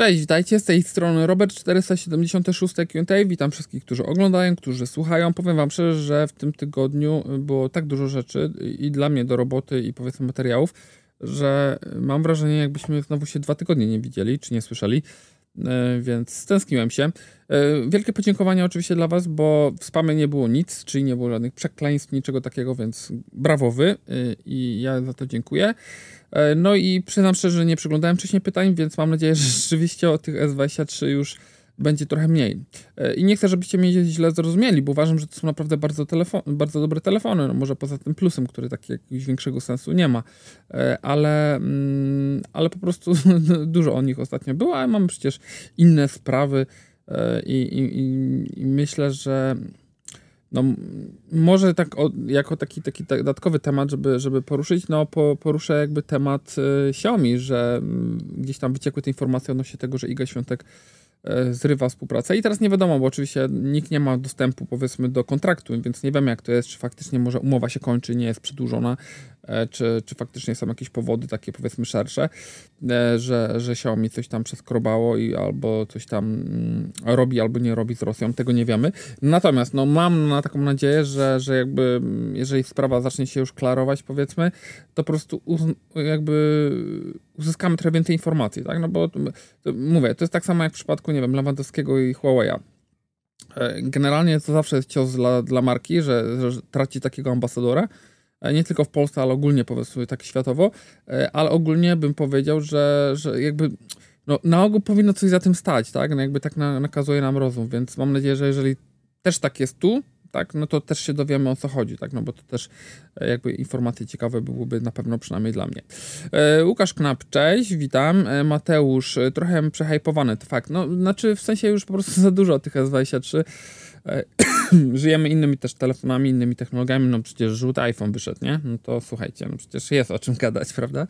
Cześć, witajcie z tej strony Robert 476 Q&A. Witam wszystkich, którzy oglądają, którzy słuchają. Powiem wam szczerze, że w tym tygodniu było tak dużo rzeczy i dla mnie do roboty i powiedzmy materiałów, że mam wrażenie, jakbyśmy znowu się dwa tygodnie nie widzieli, czy nie słyszeli. E, więc stęskniłem się. E, wielkie podziękowania oczywiście dla Was, bo w spamie nie było nic, czyli nie było żadnych przekleństw, niczego takiego, więc brawo Wy e, i ja za to dziękuję. No i przyznam szczerze, że nie przyglądałem wcześniej pytań, więc mam nadzieję, że rzeczywiście o tych S23 już będzie trochę mniej. E, I nie chcę, żebyście mnie źle zrozumieli, bo uważam, że to są naprawdę bardzo, telefon, bardzo dobre telefony. No może poza tym plusem, który taki jakiegoś większego sensu nie ma. E, ale, mm, ale po prostu dużo o nich ostatnio było, ale mamy przecież inne sprawy e, i, i, i myślę, że no, może tak o, jako taki, taki dodatkowy temat, żeby, żeby poruszyć, no po, poruszę jakby temat y, Xiaomi, że y, gdzieś tam wyciekły te informacje odnośnie tego, że Iga Świątek zrywa współpracę. I teraz nie wiadomo, bo oczywiście nikt nie ma dostępu powiedzmy do kontraktu, więc nie wiemy jak to jest, czy faktycznie może umowa się kończy, nie jest przedłużona, e, czy, czy faktycznie są jakieś powody takie powiedzmy szersze, e, że, że Xiaomi coś tam przeskrobało i albo coś tam mm, robi, albo nie robi z Rosją, tego nie wiemy. Natomiast no, mam na taką nadzieję, że, że jakby jeżeli sprawa zacznie się już klarować powiedzmy, to po prostu jakby uzyskamy trochę więcej informacji, tak? No bo to, mówię, to jest tak samo jak w przypadku, nie wiem, Lewandowskiego i Huawei'a. E, generalnie to zawsze jest cios dla, dla marki, że, że traci takiego ambasadora. E, nie tylko w Polsce, ale ogólnie powiedzmy tak światowo. E, ale ogólnie bym powiedział, że, że jakby no, na ogół powinno coś za tym stać, tak? No jakby tak na, nakazuje nam rozum, więc mam nadzieję, że jeżeli też tak jest tu, tak, no to też się dowiemy o co chodzi, tak, no bo to też e, jakby informacje ciekawe byłyby na pewno przynajmniej dla mnie. E, Łukasz Knap, cześć, witam. E, Mateusz, trochę przehypowany, to fakt, no znaczy w sensie już po prostu za dużo tych S23. E, żyjemy innymi też telefonami, innymi technologiami, no przecież żółty iPhone wyszedł, nie? No to słuchajcie, no przecież jest o czym gadać, prawda?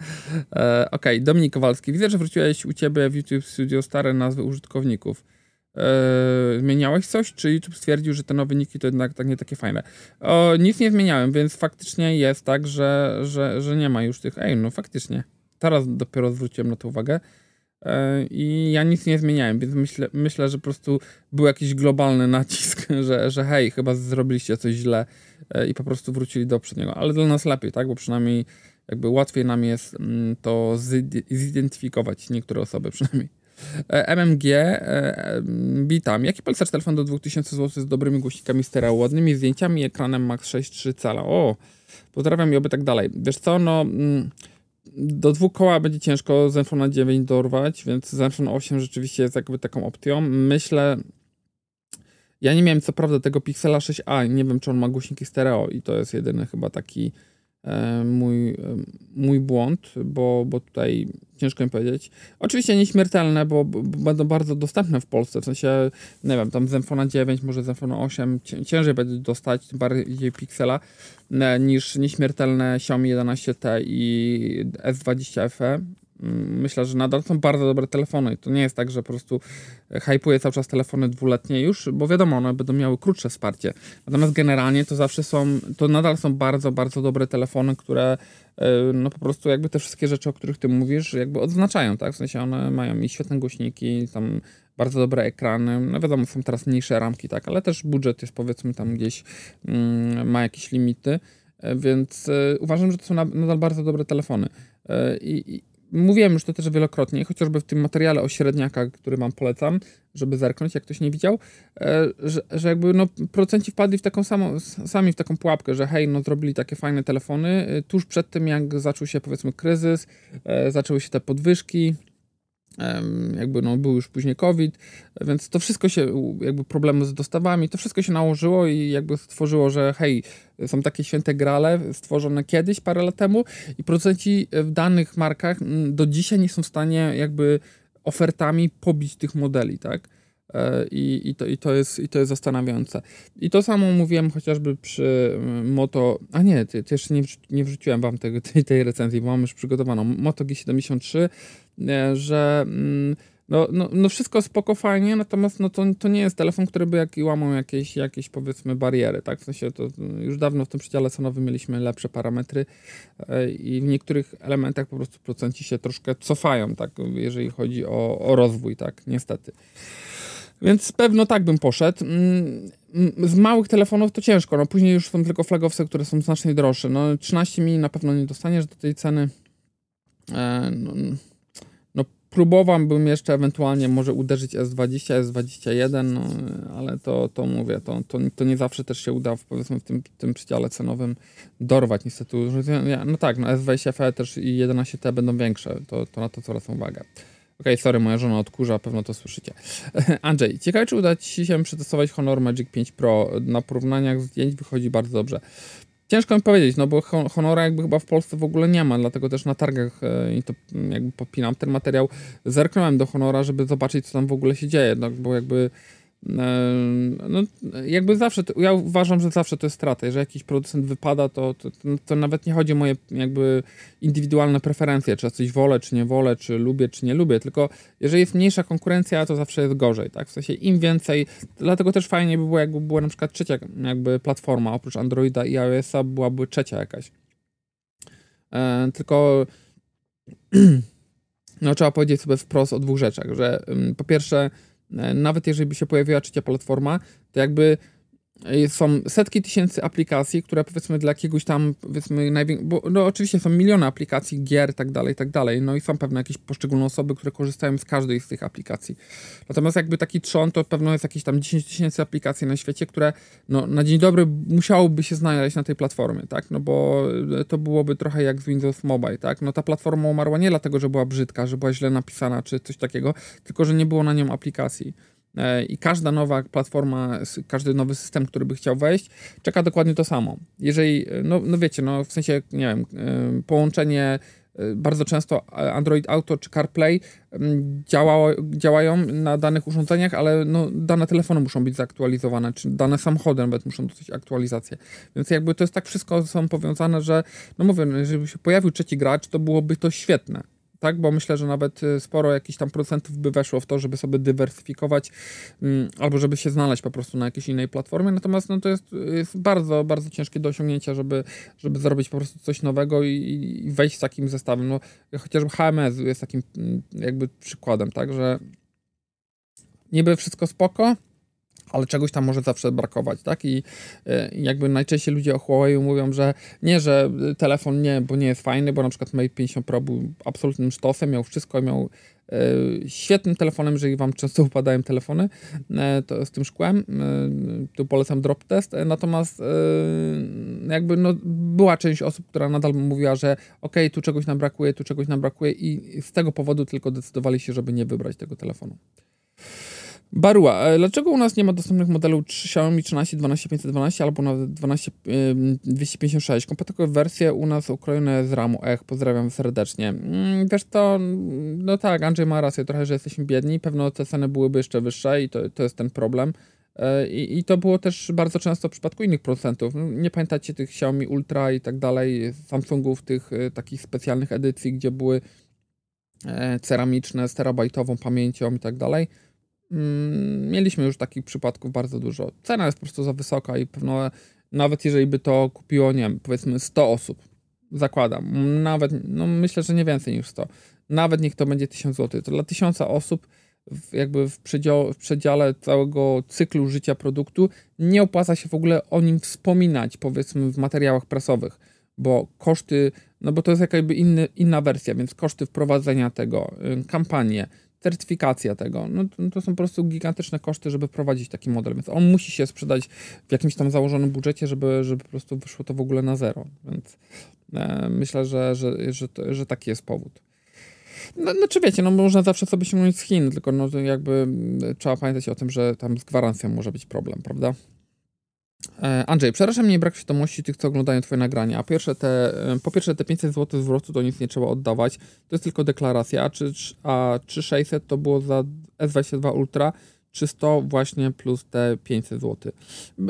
E, Okej, okay. Dominik Kowalski, widzę, że wróciłeś u Ciebie w YouTube Studio stare nazwy użytkowników. Yy, zmieniałeś coś, czy YouTube stwierdził, że te nowe niki to jednak tak nie takie fajne? O, nic nie zmieniałem, więc faktycznie jest tak, że, że, że nie ma już tych. Ej, no faktycznie. Teraz dopiero zwróciłem na to uwagę. Yy, I ja nic nie zmieniałem, więc myślę, myślę, że po prostu był jakiś globalny nacisk, że, że hej, chyba zrobiliście coś źle yy, i po prostu wrócili do poprzedniego. Ale dla nas lepiej, tak? Bo przynajmniej jakby łatwiej nam jest mm, to zidentyfikować niektóre osoby przynajmniej. E, MMG, e, witam. Jaki polecasz telefon do 2000 zł z dobrymi głośnikami stereo, ładnymi zdjęciami, ekranem Max 6,3 cala? O, pozdrawiam i oby tak dalej. Wiesz co, no mm, do dwóch koła będzie ciężko Zenfona 9 dorwać, więc Zenfone 8 rzeczywiście jest jakby taką opcją. Myślę, ja nie miałem co prawda tego Pixela 6a, nie wiem czy on ma głośniki stereo i to jest jedyny chyba taki mój, e, mój błąd, bo, bo tutaj ciężko mi powiedzieć. Oczywiście nieśmiertelne, bo, bo będą bardzo dostępne w Polsce, w sensie, nie wiem, tam Zenfona 9, może Zenfona 8, ciężej będzie dostać, bardziej Pixela, e, niż nieśmiertelne Xiaomi 11T i S20 FE. Myślę, że nadal są bardzo dobre telefony. I to nie jest tak, że po prostu hypuje cały czas telefony dwuletnie już, bo wiadomo, one będą miały krótsze wsparcie. Natomiast generalnie to zawsze są, to nadal są bardzo, bardzo dobre telefony, które e, no po prostu jakby te wszystkie rzeczy, o których ty mówisz, jakby odznaczają, tak? W sensie one mają i świetne głośniki, tam bardzo dobre ekrany, no wiadomo, są teraz mniejsze ramki, tak? Ale też budżet jest powiedzmy tam gdzieś, mm, ma jakieś limity, e, więc uważam, że to są nadal bardzo dobre telefony. I, Mówiłem już to też wielokrotnie, chociażby w tym materiale o średniakach, który wam polecam, żeby zerknąć, jak ktoś nie widział, e, że, że jakby no, producenci wpadli w taką samą, sami w taką pułapkę, że hej, no zrobili takie fajne telefony, e, tuż przed tym jak zaczął się powiedzmy kryzys, e, zaczęły się te podwyżki, jakby no, był już później COVID, więc to wszystko się, jakby problemy z dostawami, to wszystko się nałożyło i jakby stworzyło, że hej, są takie święte grale stworzone kiedyś, parę lat temu i producenci w danych markach mm, do dzisiaj nie są w stanie jakby ofertami pobić tych modeli, tak? E, I, i, to, i, to jest, I to jest zastanawiające. I to samo mówiłem chociażby przy mm, Moto. A nie, ty, ty jeszcze nie, nie wrzuciłem wam tego, tej, tej recenzji, bo mam już przygotowaną. Moto G73, e, że mm, no, no, no wszystko spoko, fajnie, natomiast no to, to nie jest telefon, który by jak, łamał jakieś, jakieś powiedzmy bariery, tak? W sensie to już dawno w tym przedziale cenowym mieliśmy lepsze parametry e, i w niektórych elementach po prostu procenci się troszkę cofają, tak? Jeżeli chodzi o, o rozwój, tak? Niestety. Więc pewno tak bym poszedł. Mm, z małych telefonów to ciężko, no później już są tylko flagowce, które są znacznie droższe. No 13 mini na pewno nie dostaniesz do tej ceny. E, no, no próbowałbym jeszcze ewentualnie może uderzyć S20, S21, no, ale to, to mówię, to, to, to nie zawsze też się uda w, powiedzmy w tym, tym przedziale cenowym dorwać niestety. No tak, no S20 FE też i 11T będą większe, to, to na to zwracam uwagę. Okej, okay, sorry, moja żona odkurza, pewno to słyszycie. Andrzej, ciekawe, czy uda Ci się przetestować Honor Magic 5 Pro. Na porównaniach zdjęć wychodzi bardzo dobrze. Ciężko mi powiedzieć, no bo Honora jakby chyba w Polsce w ogóle nie ma, dlatego też na targach e, i to mm, jakby popinam ten materiał. Zerknąłem do Honora, żeby zobaczyć, co tam w ogóle się dzieje, no bo jakby no, jakby zawsze, to, ja uważam, że zawsze to jest strata. Jeżeli jakiś producent wypada, to, to, to, nawet nie chodzi o moje jakby indywidualne preferencje, czy ja coś wolę, czy nie wolę, czy lubię, czy nie lubię, tylko jeżeli jest mniejsza konkurencja, to zawsze jest gorzej, tak? W sensie im więcej, dlatego też fajnie by było, jakby była na przykład trzecia jakby platforma, oprócz Androida i iOS-a byłaby trzecia jakaś. E, tylko no trzeba powiedzieć sobie wprost o dwóch rzeczach, że po pierwsze nawet jeżeli by się pojawiła trzecia platforma, to jakby są setki tysięcy aplikacji, które powiedzmy dla jakiegoś tam, powiedzmy, bo no oczywiście są miliony aplikacji, gier, tak dalej, tak dalej, no i są pewne jakieś poszczególne osoby, które korzystają z każdej z tych aplikacji. Natomiast jakby taki trzon, to pewno jest jakieś tam 10 tysięcy aplikacji na świecie, które no na dzień dobry musiałoby się znaleźć na tej platformie, tak, no bo to byłoby trochę jak z Windows Mobile, tak, no ta platforma umarła nie dlatego, że była brzydka, że była źle napisana, czy coś takiego, tylko, że nie było na nią aplikacji. E, i każda nowa platforma, każdy nowy system, który by chciał wejść, czeka dokładnie to samo. Jeżeli, e, no, no wiecie, no w sensie, nie wiem, e, połączenie bardzo często Android Auto czy CarPlay działało, działają na danych urządzeniach, ale no, dane telefony muszą być zaktualizowane, czy dane samochody nawet muszą dostać aktualizację. Więc jakby to jest tak wszystko są powiązane, że no mówię, no, jeżeli by się pojawił trzeci gracz, to byłoby to świetne tak? Bo myślę, że nawet y, sporo jakichś tam procentów by weszło w to, żeby sobie dywersyfikować mm, albo żeby się znaleźć po prostu na jakiejś innej platformie. Natomiast no, to jest, jest bardzo, bardzo ciężkie do osiągnięcia, żeby, żeby zrobić po prostu coś nowego i, i wejść z takim zestawem. No, chociażby HMS jest takim mm, jakby przykładem, tak? Że niby wszystko spoko, ale czegoś tam może zawsze brakować, tak? I e, jakby najczęściej ludzie o Huawei mówią, że nie, że telefon nie, bo nie jest fajny, bo na przykład Mate 50 Pro był absolutnym sztosem, miał wszystko, miał e, świetnym telefonem, jeżeli wam często upadają telefony e, to z tym szkłem, tu polecam drop test, natomiast jakby no, była część osób, która nadal mówiła, że ok, tu czegoś nam brakuje, tu czegoś nam brakuje i z tego powodu tylko decydowali się, żeby nie wybrać tego telefonu. Barua. E, dlaczego u nas nie ma dostępnych modelu Xiaomi 13, 12, 512 albo nawet 12, 256? Komputerowe wersje u nas ukrojone z ramu. Ech, pozdrawiam serdecznie. Mm, wiesz to, no tak, Andrzej ma rację trochę, że jesteśmy biedni. Pewno te ceny byłyby jeszcze wyższe i to, to jest ten problem. E, I, I, to było też bardzo często w przypadku innych producentów. No, nie pamiętacie tych Xiaomi Ultra i tak dalej, Samsungów, tych e, takich specjalnych edycji, gdzie były ceramiczne z terabajtową pamięcią i tak dalej mieliśmy już takich przypadków bardzo dużo. Cena jest po prostu za wysoka i pewno nawet jeżeli by to kupiło, nie wiem, powiedzmy 100 osób, zakładam, nawet, no myślę, że nie więcej niż 100, nawet niech to będzie 1000 zł, to dla 1000 osób w, jakby w, przedziale, w przedziale całego cyklu życia produktu nie opłaca się w ogóle o nim wspominać, powiedzmy w materiałach prasowych, bo koszty, no bo to jest jakby inny, inna wersja, więc koszty wprowadzenia tego, y, kampanie, certyfikacja tego. No, to, są po prostu gigantyczne koszty, żeby prowadzić taki model, więc on musi się sprzedać w jakimś tam założonym budżecie, żeby, żeby po prostu wyszło to w ogóle na zero. Więc e, myślę, że, że, że, że taki jest powód. No, no czy wiecie, no można zawsze sobie sięgnąć z Chin, tylko no jakby trzeba pamiętać o tym, że tam z gwarancją może być problem, prawda? E, Andrzej, przeraża mnie brak świadomości tych, co oglądają Twoje nagrania. A pierwsze te, e, po pierwsze, te 500 zł zwrotu to nic nie trzeba oddawać. To jest tylko deklaracja. A, czy, a 3600 to było za S22 Ultra, 300 właśnie plus te 500 zł.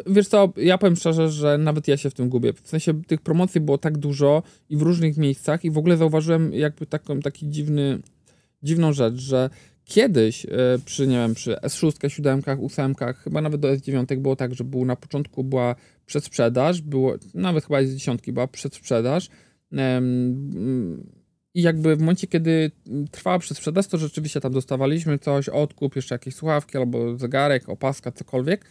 Wiesz co, ja powiem szczerze, że nawet ja się w tym gubię. W sensie tych promocji było tak dużo i w różnych miejscach i w ogóle zauważyłem jakby taką, taki dziwny, dziwną rzecz, że Kiedyś przy, nie wiem, przy S6, 7, 8, chyba nawet do S9 było tak, że był na początku była przedsprzedaż, było, nawet chyba z dziesiątki była przedsprzedaż. I jakby w momencie, kiedy trwała przedsprzedaż, to rzeczywiście tam dostawaliśmy coś, odkup, jeszcze jakieś słuchawki albo zegarek, opaska, cokolwiek.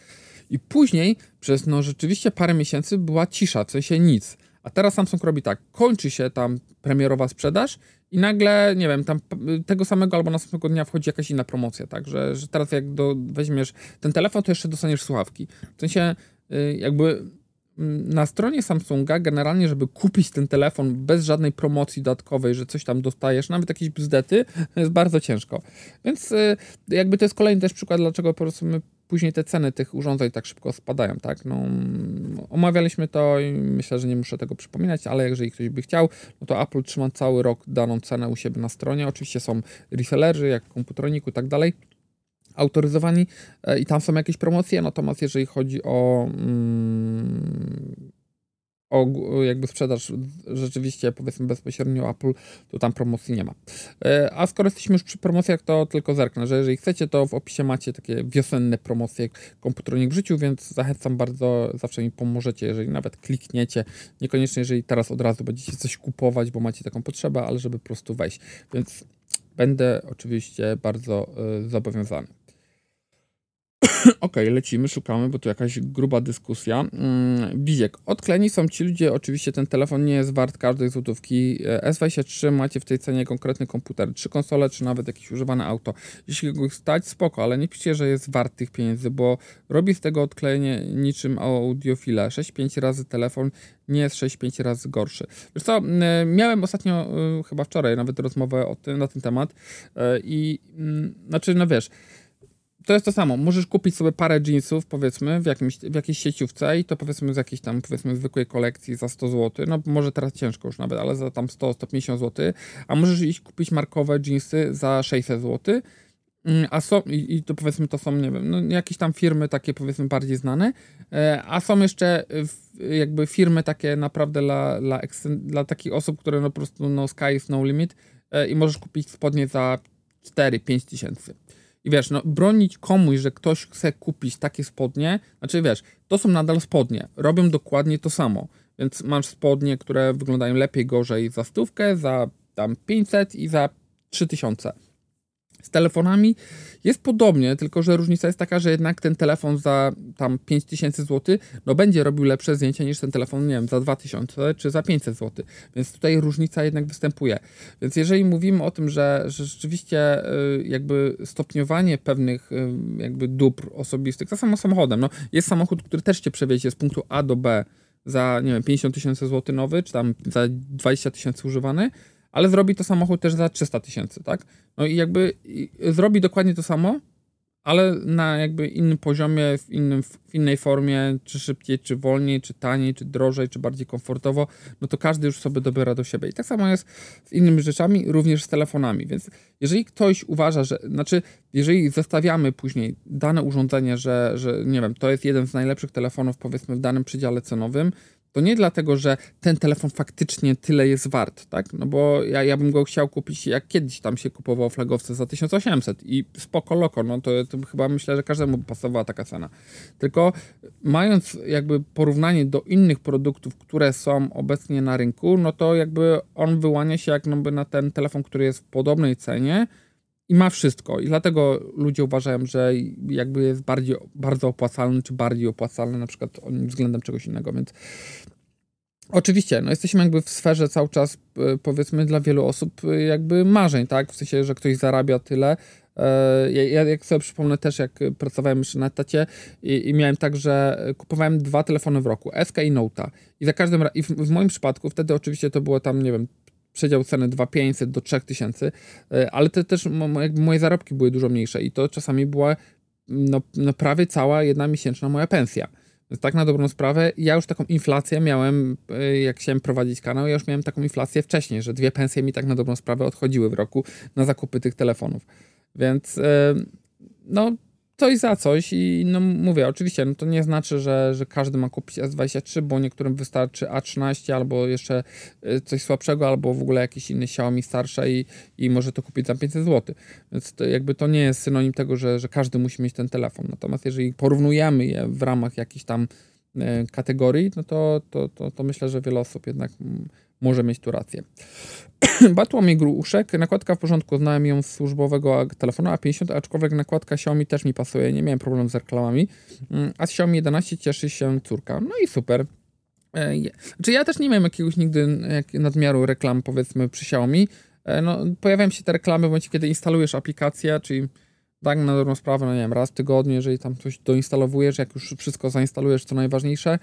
I później przez no rzeczywiście parę miesięcy była cisza, w sensie nic. A teraz Samsung robi tak, kończy się tam premierowa sprzedaż i nagle, nie wiem, tam tego samego albo następnego dnia wchodzi jakaś inna promocja, tak, że, że teraz jak do, weźmiesz ten telefon, to jeszcze dostaniesz słuchawki. W sensie y, jakby na stronie Samsunga generalnie, żeby kupić ten telefon bez żadnej promocji dodatkowej, że coś tam dostajesz, nawet jakieś bzdety, jest bardzo ciężko. Więc y, jakby to jest kolejny też przykład, dlaczego po prostu my później te ceny tych urządzeń tak szybko spadają, tak? No, omawialiśmy to i myślę, że nie muszę tego przypominać, ale jeżeli ktoś by chciał, no to Apple trzyma cały rok daną cenę u siebie na stronie. Oczywiście są resellerzy, jak Komputroniku i tak dalej, autoryzowani e, i tam są jakieś promocje, natomiast jeżeli chodzi o, mm, jakby sprzedaż rzeczywiście powiedzmy bezpośrednio Apple, to tam promocji nie ma. E, a skoro jesteśmy już przy promocjach, to tylko zerknę, że jeżeli chcecie, to w opisie macie takie wiosenne promocje Komputronik w życiu, więc zachęcam bardzo, zawsze mi pomożecie, jeżeli nawet klikniecie, niekoniecznie jeżeli teraz od razu będziecie coś kupować, bo macie taką potrzebę, ale żeby po prostu wejść. Więc będę oczywiście bardzo y, zobowiązany. ok, lecimy, szukamy, bo tu jakaś gruba dyskusja. Mm, Biziek. Odkleni są ci ludzie, oczywiście ten telefon nie jest wart każdej złotówki. E, S23 macie w tej cenie konkretny komputer, trzy konsole, czy nawet jakieś używane auto. Jeśli go stać, spoko, ale nie piszcie, że jest wart tych pieniędzy, bo robi z tego odklejenie niczym audiofile. 6-5 razy telefon nie jest 6-5 razy gorszy. Wiesz co, miałem ostatnio, y, chyba wczoraj nawet rozmowę o tym, na ten temat e, i mm, znaczy, no wiesz, to jest to samo. Możesz kupić sobie parę jeansów, powiedzmy, w, jakimś, w jakiejś sieciówce i to powiedzmy z jakiejś tam, powiedzmy, zwykłej kolekcji za 100 zł. No może teraz ciężko już nawet, ale za tam 100-150 zł. A możesz iść kupić markowe jeansy za 600 zł. Mm, a są, i, i to powiedzmy, to są, nie wiem, no, jakieś tam firmy takie powiedzmy bardziej znane, e, a są jeszcze jakby firmy takie naprawdę dla, dla, dla takich osób, które no po prostu no sky is no limit e, i możesz kupić spodnie za 4-5 tysięcy. I wiesz, no, bronić komuś, że ktoś chce kupić takie spodnie, znaczy wiesz, to są nadal spodnie, robią dokładnie to samo. Więc masz spodnie, które wyglądają lepiej, gorzej za stówkę, za tam 500 i za 3000 z telefonami jest podobnie, tylko że różnica jest taka, że jednak ten telefon za tam 5000 zł no będzie robił lepsze zdjęcia niż ten telefon, nie wiem, za 2000 czy za 500 zł. Więc tutaj różnica jednak występuje. Więc jeżeli mówimy o tym, że, że rzeczywiście y, jakby stopniowanie pewnych y, jakby dóbr osobistych, tak samo samochodem, no jest samochód, który też cię przewiezie z punktu A do B za, nie wiem, 50 tysięcy złotych nowy, czy tam za 20 tysięcy używany, ale zrobi to samochód też za 300 tysięcy, tak? No i jakby zrobi dokładnie to samo, ale na jakby innym poziomie, w, innym, w innej formie, czy szybciej, czy wolniej, czy taniej, czy drożej, czy bardziej komfortowo, no to każdy już sobie dobiera do siebie. I tak samo jest z innymi rzeczami, również z telefonami. Więc jeżeli ktoś uważa, że, znaczy, jeżeli zestawiamy później dane urządzenie, że, że nie wiem, to jest jeden z najlepszych telefonów, powiedzmy, w danym przedziale cenowym, to nie dlatego, że ten telefon faktycznie tyle jest wart, tak? No bo ja, ja bym go chciał kupić, jak kiedyś tam się kupował flagowce za 1800 i spoko loko, no to, to chyba myślę, że każdemu pasowała taka cena. Tylko mając jakby porównanie do innych produktów, które są obecnie na rynku, no to jakby on wyłania się jak no na ten telefon, który jest w podobnej cenie, i ma wszystko. I dlatego ludzie uważają, że jakby jest bardziej, bardzo opłacalny, czy bardziej opłacalny na przykład względem czegoś innego, więc Oczywiście, no jesteśmy jakby w sferze cały czas, e, powiedzmy, dla wielu osób e, jakby marzeń, tak? W sensie, że ktoś zarabia tyle. E, ja, ja jak sobie przypomnę też, jak pracowałem jeszcze na etacie i, i, miałem tak, że kupowałem dwa telefony w roku, SK i Note'a. I za każdym i w, w, moim przypadku wtedy oczywiście to było tam, nie wiem, przedział ceny 2500 do 3000, e, ale te też moje zarobki były dużo mniejsze i to czasami była no, no prawie cała jedna miesięczna moja pensja. Więc tak na dobrą sprawę, ja już taką inflację miałem, e, jak chciałem prowadzić kanał, ja już miałem taką inflację wcześniej, że dwie pensje mi tak na dobrą sprawę odchodziły w roku na zakupy tych telefonów. Więc e, no coś za coś i no mówię, oczywiście, no to nie znaczy, że, że każdy ma kupić S23, bo niektórym wystarczy A13 albo jeszcze y, coś słabszego, albo w ogóle jakiś inny Xiaomi starsze i, i może to kupić za 500 zł. Więc to jakby to nie jest synonim tego, że, że każdy musi mieć ten telefon. Natomiast jeżeli porównujemy je w ramach jakichś tam y, kategorii, no to, to, to, to myślę, że wiele osób jednak może mieć tu rację. Bartłomiej Gruszek, nakładka w porządku, znałem ją z służbowego telefonu A50, aczkolwiek nakładka Xiaomi też mi pasuje, nie miałem problemu z reklamami, mm, a z Xiaomi 11 cieszy się córka, no i super. E, znaczy ja też nie miałem jakiegoś nigdy nadmiaru reklam, powiedzmy, przy Xiaomi. E, no, pojawiają się te reklamy w momencie, kiedy instalujesz aplikację, czyli tak na dobrą sprawę, no nie wiem, raz w tygodniu, jeżeli tam coś doinstalowujesz, jak już wszystko zainstalujesz, co najważniejsze,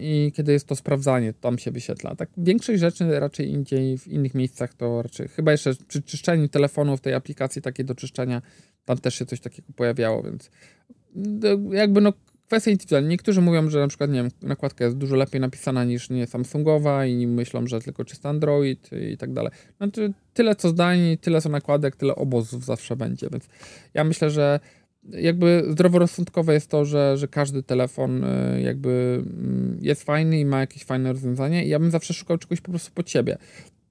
i kiedy jest to sprawdzanie, tam się wyświetla. Tak większość rzeczy raczej indziej, w innych miejscach to raczej, chyba jeszcze przy czyszczeniu telefonu w tej aplikacji takiej do czyszczenia, tam też się coś takiego pojawiało, więc jakby no kwestia indywidualna. Niektórzy mówią, że na przykład, nie wiem, nakładka jest dużo lepiej napisana niż nie Samsungowa i myślą, że tylko czysty Android i tak dalej. Znaczy, tyle co zdań, tyle co nakładek, tyle obozów zawsze będzie, więc ja myślę, że jakby zdroworozsądkowe jest to, że, że każdy telefon y, jakby mm, jest fajny i ma jakieś fajne rozwiązanie i ja bym zawsze szukał czegoś po prostu pod siebie.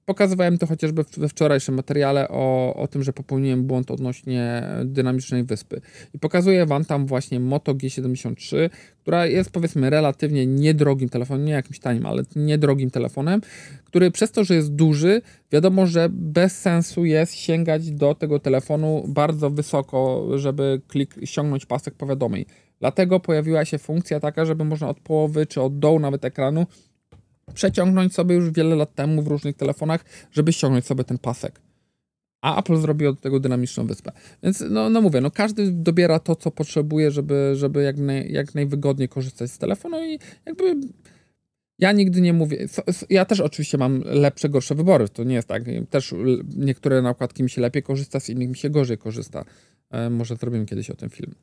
Pokazywałem to chociażby we wczorajszym materiale o, o tym, że popełniłem błąd odnośnie dynamicznej wyspy. I pokazuję Wam tam właśnie Moto G73, która jest powiedzmy relatywnie niedrogim telefonem, nie jakimś tanim, ale niedrogim telefonem, który przez to, że jest duży, wiadomo, że bez sensu jest sięgać do tego telefonu bardzo wysoko, żeby klik, ściągnąć pasek powiadomień. Dlatego pojawiła się funkcja taka, żeby można od połowy czy od dołu nawet ekranu przeciągnąć sobie już wiele lat temu w różnych telefonach, żeby ściągnąć sobie ten pasek. A Apple zrobił od tego dynamiczną wyspę. Więc no, no mówię, no każdy dobiera to, co potrzebuje, żeby, żeby jak, naj, jak najwygodniej korzystać z telefonu i jakby ja nigdy nie mówię. Ja też oczywiście mam lepsze, gorsze wybory. To nie jest tak. Też niektóre nakładki mi się lepiej korzysta, z innych mi się gorzej korzysta. E, może zrobimy kiedyś o tym film.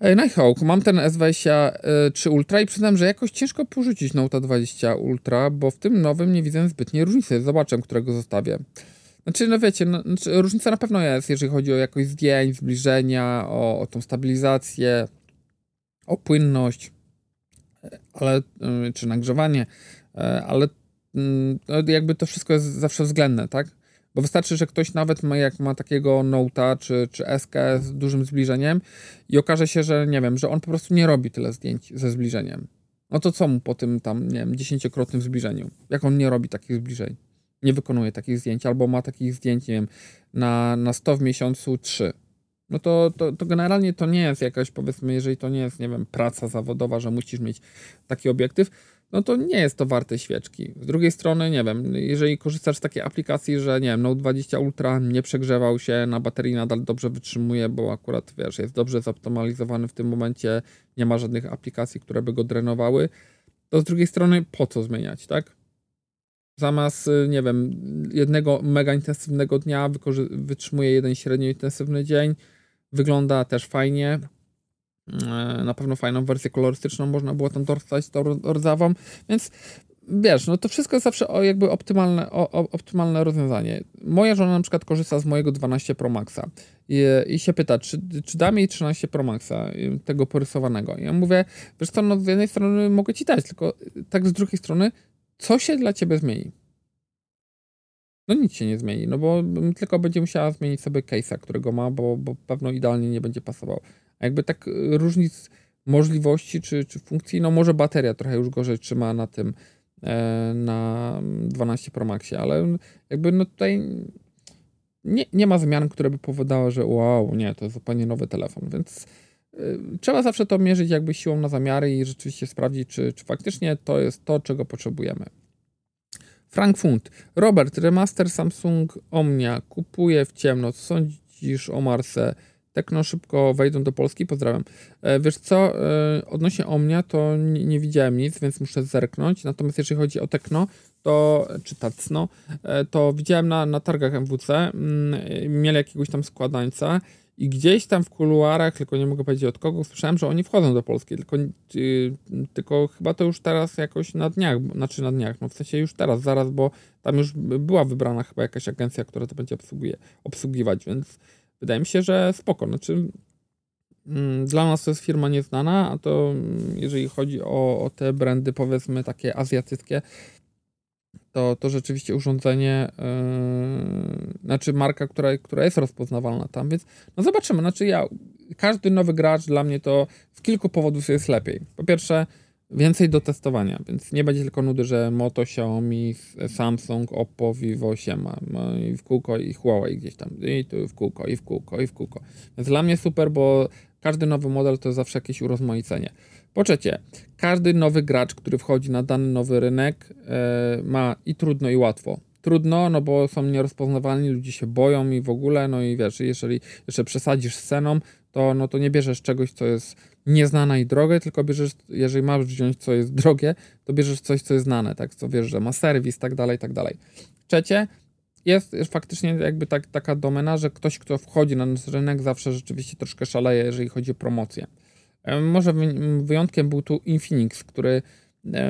Nighthawk, mam ten S23 Ultra i przyznam, że jakoś ciężko porzucić Note 20 Ultra, bo w tym nowym nie widzę zbytniej różnicy. Zobaczę, którego zostawię. Znaczy, no wiecie, no, znaczy, różnica na pewno jest, jeżeli chodzi o jakość zdjęć, zbliżenia, o, o tą stabilizację, o płynność, ale, y, czy nagrzewanie, e, ale mm, no, jakby to wszystko jest zawsze względne, tak? Bo wystarczy, że ktoś nawet ma, jak ma takiego Note'a czy, czy SK z dużym zbliżeniem i okaże się, że nie wiem, że on po prostu nie robi tyle zdjęć ze zbliżeniem. No to co mu po tym tam, nie wiem, dziesięciokrotnym zbliżeniu? Jak on nie robi takich zbliżeń? Nie wykonuje takich zdjęć, albo ma takich zdjęć, nie wiem, na, na 100 w miesiącu 3. No to, to, to generalnie to nie jest jakaś, powiedzmy, jeżeli to nie jest, nie wiem, praca zawodowa, że musisz mieć taki obiektyw, no to nie jest to warte świeczki. Z drugiej strony, nie wiem, jeżeli korzystasz z takiej aplikacji, że nie wiem, Note 20 Ultra nie przegrzewał się, na baterii nadal dobrze wytrzymuje, bo akurat, wiesz, jest dobrze zoptymalizowany w tym momencie, nie ma żadnych aplikacji, które by go drenowały, to z drugiej strony po co zmieniać, tak? Zamiast, nie wiem, jednego mega intensywnego dnia wytrzymuje jeden średnio intensywny dzień, wygląda też fajnie, na pewno fajną wersję kolorystyczną można było tam dostać, tą rdzawą, więc wiesz, no to wszystko jest zawsze o, jakby optymalne, o, o, optymalne rozwiązanie. Moja żona na przykład korzysta z mojego 12 Pro Maxa i, i się pyta, czy, czy dam jej 13 Pro Maxa, tego porysowanego. I ja mówię, wiesz co, no z jednej strony mogę ci dać, tylko tak z drugiej strony, co się dla ciebie zmieni? No nic się nie zmieni, no bo tylko będzie musiała zmienić sobie case'a, którego ma, bo, bo pewno idealnie nie będzie pasował. Jakby tak y, różnic możliwości czy, czy funkcji, no może bateria trochę już gorzej trzyma na tym e, na 12 Pro Maxie, ale jakby no tutaj nie, nie ma zmian, które by powodowały, że wow, nie, to jest zupełnie nowy telefon, więc y, trzeba zawsze to mierzyć jakby siłą na zamiary i rzeczywiście sprawdzić, czy, czy faktycznie to jest to, czego potrzebujemy. Frank Fund. Robert, remaster Samsung Omnia. Kupuje w ciemno. Co sądzisz o Marse? Tekno szybko wejdą do Polski, pozdrawiam. E, wiesz co, e, odnośnie Omnia to nie, nie, widziałem nic, więc muszę zerknąć. Natomiast jeżeli chodzi o Tekno, to, czy Tacno, e, to widziałem na, na targach MWC, mm, mieli jakiegoś tam składańca i gdzieś tam w kuluarach, tylko nie mogę powiedzieć od kogo, słyszałem, że oni wchodzą do Polski, tylko, yy, tylko chyba to już teraz jakoś na dniach, znaczy na dniach, no w sensie już teraz, zaraz, bo tam już była wybrana chyba jakaś agencja, która to będzie obsługuje, obsługiwać, więc wydaje mi się, że spoko. Znaczy, mm, dla nas to jest firma nieznana, a to mm, jeżeli chodzi o, o te brandy powiedzmy takie azjatyckie, to, to rzeczywiście urządzenie, yy, znaczy marka, która, która jest rozpoznawalna tam, więc no zobaczymy, znaczy ja, każdy nowy gracz dla mnie to z kilku powodów jest lepiej. Po pierwsze, więcej do testowania, więc nie będzie tylko nudy, że Moto, Xiaomi, Samsung, Oppo, Vivo, Siema no i w kółko i Huawei gdzieś tam, i tu w kółko, i w kółko, i w kółko. Więc dla mnie super, bo każdy nowy model to zawsze jakieś urozmaicenie. Po trzecie, każdy nowy gracz, który wchodzi na dany nowy rynek, e, ma i trudno, i łatwo. Trudno, no bo są nierozpoznawalni, ludzie się boją i w ogóle, no i wiesz, jeżeli jeszcze przesadzisz z ceną, to, no to nie bierzesz czegoś, co jest nieznane i drogie, tylko bierzesz, jeżeli masz wziąć, co jest drogie, to bierzesz coś, co jest znane, tak, co wiesz, że ma serwis, tak dalej, tak dalej. Trzecie, jest faktycznie jakby tak, taka domena, że ktoś, kto wchodzi na nasz rynek, zawsze rzeczywiście troszkę szaleje, jeżeli chodzi o promocję. Może wyjątkiem był tu Infinix, który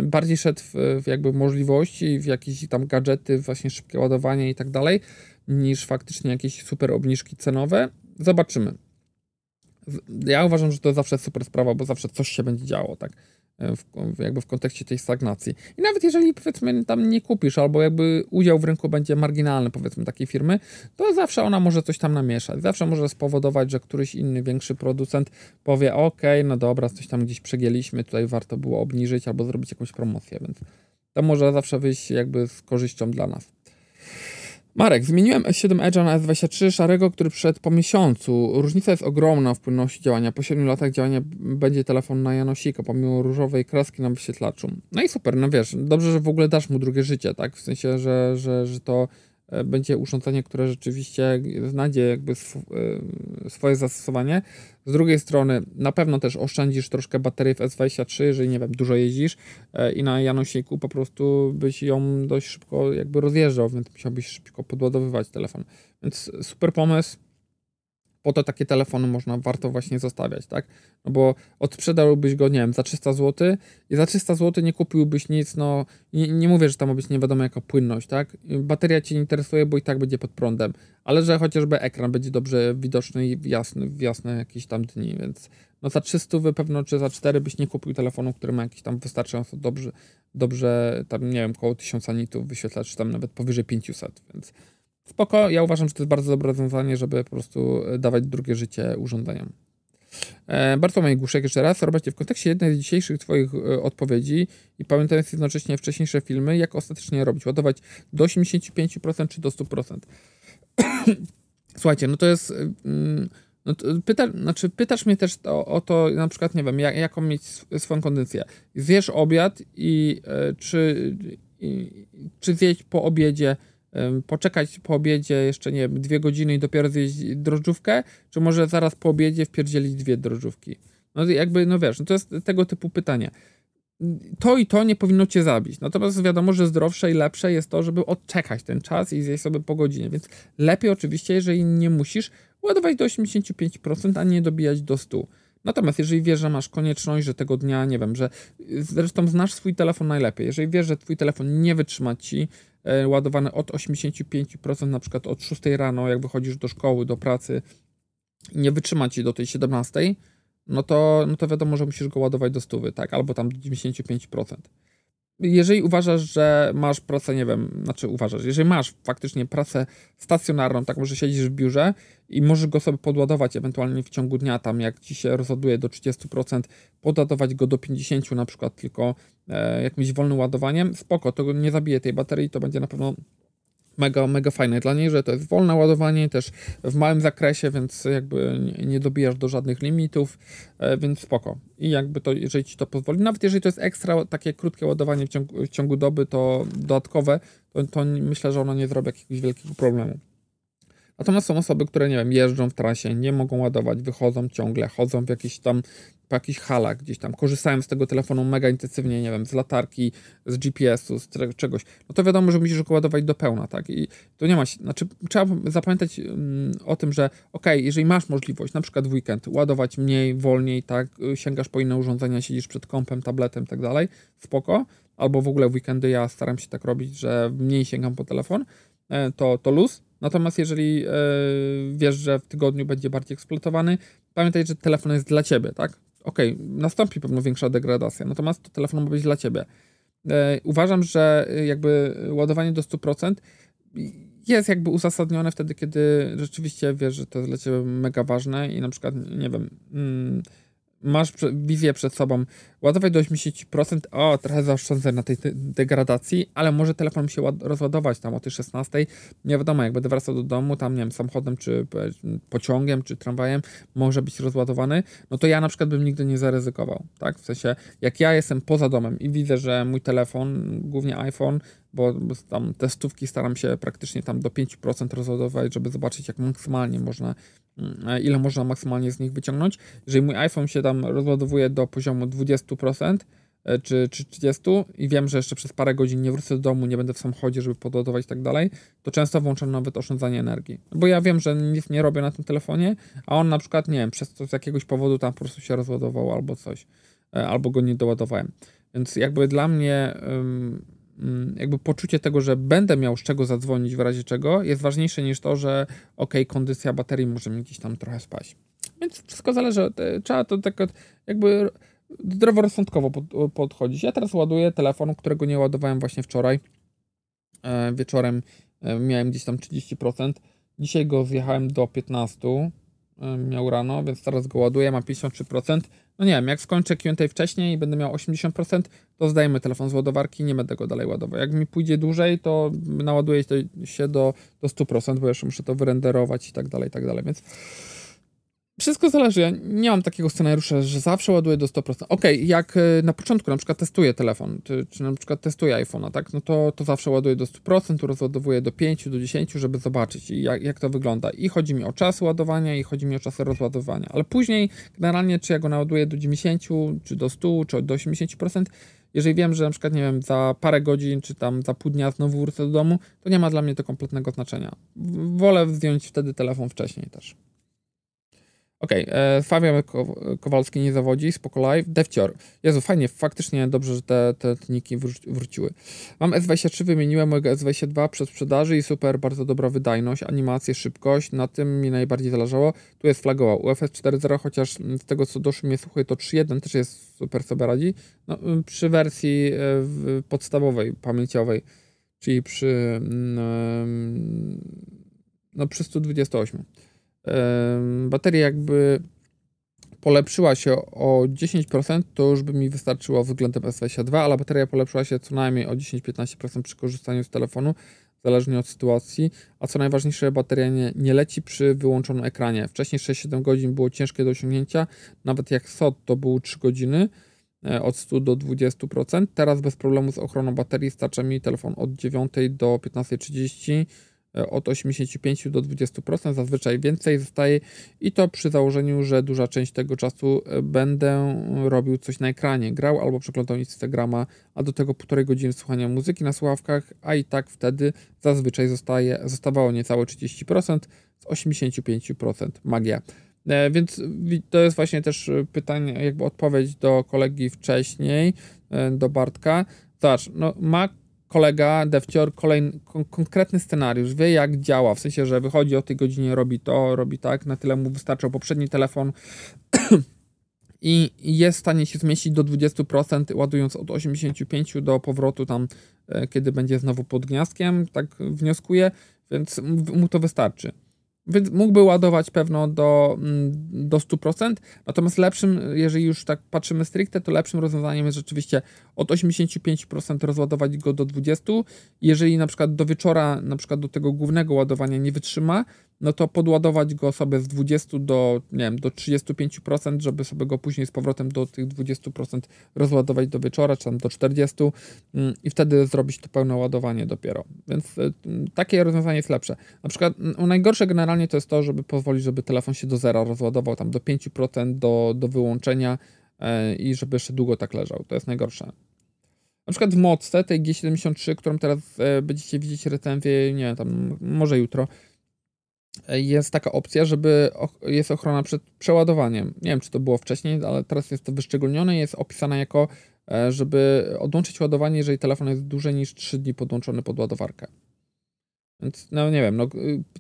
bardziej szedł w, w jakby możliwości, w jakieś tam gadżety, właśnie szybkie ładowanie i tak dalej, niż faktycznie jakieś super obniżki cenowe. Zobaczymy. Ja uważam, że to zawsze super sprawa, bo zawsze coś się będzie działo, tak? w, jakby w kontekście tej stagnacji. I nawet jeżeli powiedzmy tam nie kupisz, albo jakby udział w rynku będzie marginalny powiedzmy takiej firmy, to zawsze ona może coś tam namieszać. Zawsze może spowodować, że któryś inny większy producent powie ok, no dobra, coś tam gdzieś przegięliśmy, tutaj warto było obniżyć albo zrobić jakąś promocję, więc to może zawsze wyjść jakby z korzyścią dla nas. Marek, zmieniłem S7 Edge na S23 szarego, który przyszedł po miesiącu. Różnica jest ogromna w płynności działania. Po 7 latach działania będzie telefon na Janosika, pomimo różowej kreski na wyświetlaczu. No i super, no wiesz, dobrze, że w ogóle dasz mu drugie życie, tak? W sensie, że, że, że to będzie urządzenie, które rzeczywiście znajdzie jakby e, swoje zastosowanie. Z drugiej strony na pewno też oszczędzisz troszkę baterii w S23, jeżeli nie wiem, dużo jeździsz e, i na Janosiku po prostu byś ją dość szybko jakby rozjeżdżał, więc musiałbyś szybko podładowywać telefon. Więc super pomysł po to takie telefony można, warto właśnie zostawiać, tak? No bo odsprzedałbyś go, nie wiem, za 300 zł i za 300 zł nie kupiłbyś nic, no nie, nie mówię, że tam ma być nie wiadomo jaka płynność, tak? Bateria Cię interesuje, bo i tak będzie pod prądem, ale że chociażby ekran będzie dobrze widoczny i jasny w jasne jakieś tam dni, więc no za 300 pewno, czy za 4 byś nie kupił telefonu, który ma jakiś tam wystarczająco dobrze, dobrze tam nie wiem, około 1000 nitów wyświetlacz, czy tam nawet powyżej 500, więc spoko. Ja uważam, że to jest bardzo dobre rozwiązanie, żeby po prostu e, dawać drugie życie urządzeniom. E, Bartłomiej Głuszek jeszcze raz. Robercie, w kontekście jednej z dzisiejszych Twoich e, odpowiedzi i pamiętając jednocześnie wcześniejsze filmy, jak ostatecznie robić? Ładować do 85% czy do 100%? Słuchajcie, no to jest... Mm, no pyta, znaczy pytasz mnie też o, o, to, na przykład, nie wiem, jak, jaką mieć swoją kondycję. Zjesz obiad i czy, i, czy zjeść po obiedzie poczekać po obiedzie jeszcze, nie dwie godziny i dopiero zjeść drożdżówkę, czy może zaraz po obiedzie wpierdzielić dwie drożdżówki? No jakby, no wiesz, no to jest tego typu pytanie. To i to nie powinno cię zabić. Natomiast wiadomo, że zdrowsze i lepsze jest to, żeby odczekać ten czas i zjeść sobie po godzinie. Więc lepiej oczywiście, jeżeli nie musisz, ładować do 85%, a nie dobijać do 100%. Natomiast jeżeli wiesz, że masz konieczność, że tego dnia, nie wiem, że zresztą znasz swój telefon najlepiej, jeżeli wiesz, że twój telefon nie wytrzyma ci ładowane od 85%, na przykład od 6 rano, jak wychodzisz do szkoły, do pracy i nie wytrzyma ci do tej 17, no to, no to wiadomo, że musisz go ładować do 100, tak? Albo tam do 95% jeżeli uważasz, że masz pracę, nie wiem, znaczy uważasz, jeżeli masz faktycznie pracę stacjonarną, tak może siedzisz w biurze i możesz go sobie podładować ewentualnie w ciągu dnia, tam jak ci się rozładuje do 30%, podładować go do 50% na przykład tylko e, jakimś wolnym ładowaniem, spoko, to nie zabije tej baterii, to będzie na pewno mega, mega fajne dla niej, że to jest wolne ładowanie, też w małym zakresie, więc jakby nie, dobijasz do żadnych limitów, e, więc spoko. I jakby to, jeżeli ci to pozwoli, nawet jeżeli to jest ekstra takie krótkie ładowanie w ciągu, w ciągu doby, to dodatkowe, to, to myślę, że ono nie zrobi jakiegoś wielkiego problemu. Natomiast są osoby, które, nie wiem, jeżdżą w trasie, nie mogą ładować, wychodzą ciągle, chodzą w jakieś tam po jakichś halach gdzieś tam, korzystają z tego telefonu mega intensywnie, nie wiem, z latarki, z GPS-u, z czegoś, no to wiadomo, że musisz go ładować do pełna, tak? I to nie ma, znaczy trzeba zapamiętać um, o tym, że ok, jeżeli masz możliwość, na przykład w weekend, ładować mniej, wolniej, tak, sięgasz po inne urządzenia, siedzisz przed kompem, tabletem i tak dalej, spoko, albo w ogóle w weekendy ja staram się tak robić, że mniej sięgam po telefon, e, to, to luz, Natomiast jeżeli yy, wiesz, że w tygodniu będzie bardziej eksploatowany, pamiętaj, że telefon jest dla ciebie, tak? Okej, okay, nastąpi pewno większa degradacja, natomiast to telefon ma być dla ciebie. Yy, uważam, że jakby ładowanie do 100% jest jakby uzasadnione wtedy, kiedy rzeczywiście wiesz, że to jest dla ciebie mega ważne i na przykład, nie wiem, mm, masz wizję przed sobą, ładować do 80%, o, trochę zaoszczędzę na tej degradacji, ale może telefon się rozładować tam o tej 16, nie wiadomo, jak będę wracał do domu, tam, nie wiem, samochodem, czy pociągiem, czy tramwajem, może być rozładowany, no to ja na przykład bym nigdy nie zaryzykował, tak, w sensie, jak ja jestem poza domem i widzę, że mój telefon, głównie iPhone, bo tam testówki staram się praktycznie tam do 5% rozładować, żeby zobaczyć, jak maksymalnie można Mm, ile można maksymalnie z nich wyciągnąć. Jeżeli mój iPhone się tam rozładowuje do poziomu 20% e, czy, czy 30% i wiem, że jeszcze przez parę godzin nie wrócę do domu, nie będę w samochodzie, żeby podładować i tak dalej, to często włączam nawet oszczędzanie energii. Bo ja wiem, że nic nie robię na tym telefonie, a on na przykład, nie wiem, przez to z jakiegoś powodu tam po prostu się rozładował albo coś, e, albo go nie doładowałem. Więc jakby dla mnie jakby poczucie tego, że będę miał z czego zadzwonić w razie czego, jest ważniejsze niż to, że ok, kondycja baterii może mi gdzieś tam trochę spaść. Więc wszystko zależy, trzeba to tak jakby zdroworozsądkowo podchodzić. Ja teraz ładuję telefon, którego nie ładowałem właśnie wczoraj. E, wieczorem e, miałem gdzieś tam 30%. Dzisiaj go zjechałem do 15%. E, miał rano, więc teraz go ładuję, ma 53%. No nie wiem, jak skończę Q&A wcześniej i będę miał 80%, to zdajemy telefon z ładowarki nie będę go dalej ładował. Jak mi pójdzie dłużej, to naładuję się do, do 100%, bo jeszcze muszę to wyrenderować i tak dalej, i tak dalej, więc wszystko zależy. Ja nie mam takiego scenariusza, że zawsze ładuję do 100%. Ok, jak e, na początku na przykład testuję telefon, czy, czy na przykład testuję iPhone'a, tak, no to, to zawsze ładuję do 100%, rozładowuję do 5, do 10, żeby zobaczyć jak, jak to wygląda. I chodzi mi o czas ładowania, i chodzi mi o czas rozładowania. Ale później, generalnie, czy ja go naładuję do 90, czy do 100, czy do 80%, jeżeli wiem, że na przykład, nie wiem, za parę godzin, czy tam za pół dnia znowu wrócę do domu, to nie ma dla mnie to kompletnego znaczenia. Wolę zdjąć wtedy telefon wcześniej też. Okej, okay, e, Fabian Kowalski nie zawodzi, spoko live, Devcior. Jezu, fajnie, faktycznie dobrze, że te, te niki wróciły. Mam S23, wymieniłem mojego S22 przed sprzedaży i super, bardzo dobra wydajność, animacje, szybkość, na tym mi najbardziej zależało. Tu jest flagowa UFS 4.0, chociaż z tego co doszło mnie słuchaj, to 3.1 też jest super, sobie radzi. No, przy wersji e, podstawowej, pamięciowej, czyli przy no przy 128 bateria jakby polepszyła się o 10%, to już by mi wystarczyło względem S22, ale bateria polepszyła się co najmniej o 10-15% przy korzystaniu z telefonu, zależnie od sytuacji. A co najważniejsze, bateria nie, nie leci przy wyłączonym ekranie. Wcześniej 6-7 godzin było ciężkie do osiągnięcia, nawet jak SOT to było 3 godziny, e, od 100 do 20%. Teraz bez problemu z ochroną baterii starcza mi telefon od 9 do 15.30 E, od 85 do 20%, zazwyczaj więcej zostaje i to przy założeniu, że duża część tego czasu e, będę robił coś na ekranie, grał albo przeglądał Instagrama, a do tego półtorej godziny słuchania muzyki na słuchawkach, a i tak wtedy zazwyczaj zostaje, zostawało niecałe 30%, z 85% magia. E, więc to jest właśnie też pytanie, jakby odpowiedź do kolegi wcześniej, do Bartka. Zobacz, no Mac kolega, devcior, kolejny kon konkretny scenariusz, wie jak działa, w sensie, że wychodzi o tej godzinie, robi to, robi tak, na tyle mu wystarczał poprzedni telefon i jest w stanie się zmieścić do 20%, ładując od 85 do powrotu tam, e, kiedy będzie znowu pod gniazdkiem, tak wnioskuję, więc mu to wystarczy. Więc mógłby ładować pewno do, mm, do 100%, natomiast lepszym, jeżeli już tak patrzymy stricte, to lepszym rozwiązaniem jest rzeczywiście od 85% rozładować go do 20%. Jeżeli na przykład do wieczora, na przykład do tego głównego ładowania nie wytrzyma, no to podładować go sobie z 20 do, nie wiem, do 35%, żeby sobie go później z powrotem do tych 20% rozładować do wieczora, czy tam do 40% mm, i wtedy zrobić to pełne ładowanie dopiero. Więc y, takie rozwiązanie jest lepsze. Na przykład najgorsze generalnie to jest to, żeby pozwolić, żeby telefon się do zera rozładował, tam do 5% do, do wyłączenia e, i żeby jeszcze długo tak leżał. To jest najgorsze. Na przykład w Modce, tej G73, którą teraz e, będziecie widzieć recenzję, nie tam może jutro, jest taka opcja, żeby jest ochrona przed przeładowaniem. Nie wiem, czy to było wcześniej, ale teraz jest to wyszczególnione i jest opisane jako, e, żeby odłączyć ładowanie, jeżeli telefon jest dłużej niż 3 dni podłączony pod ładowarkę. Więc, no nie wiem, no,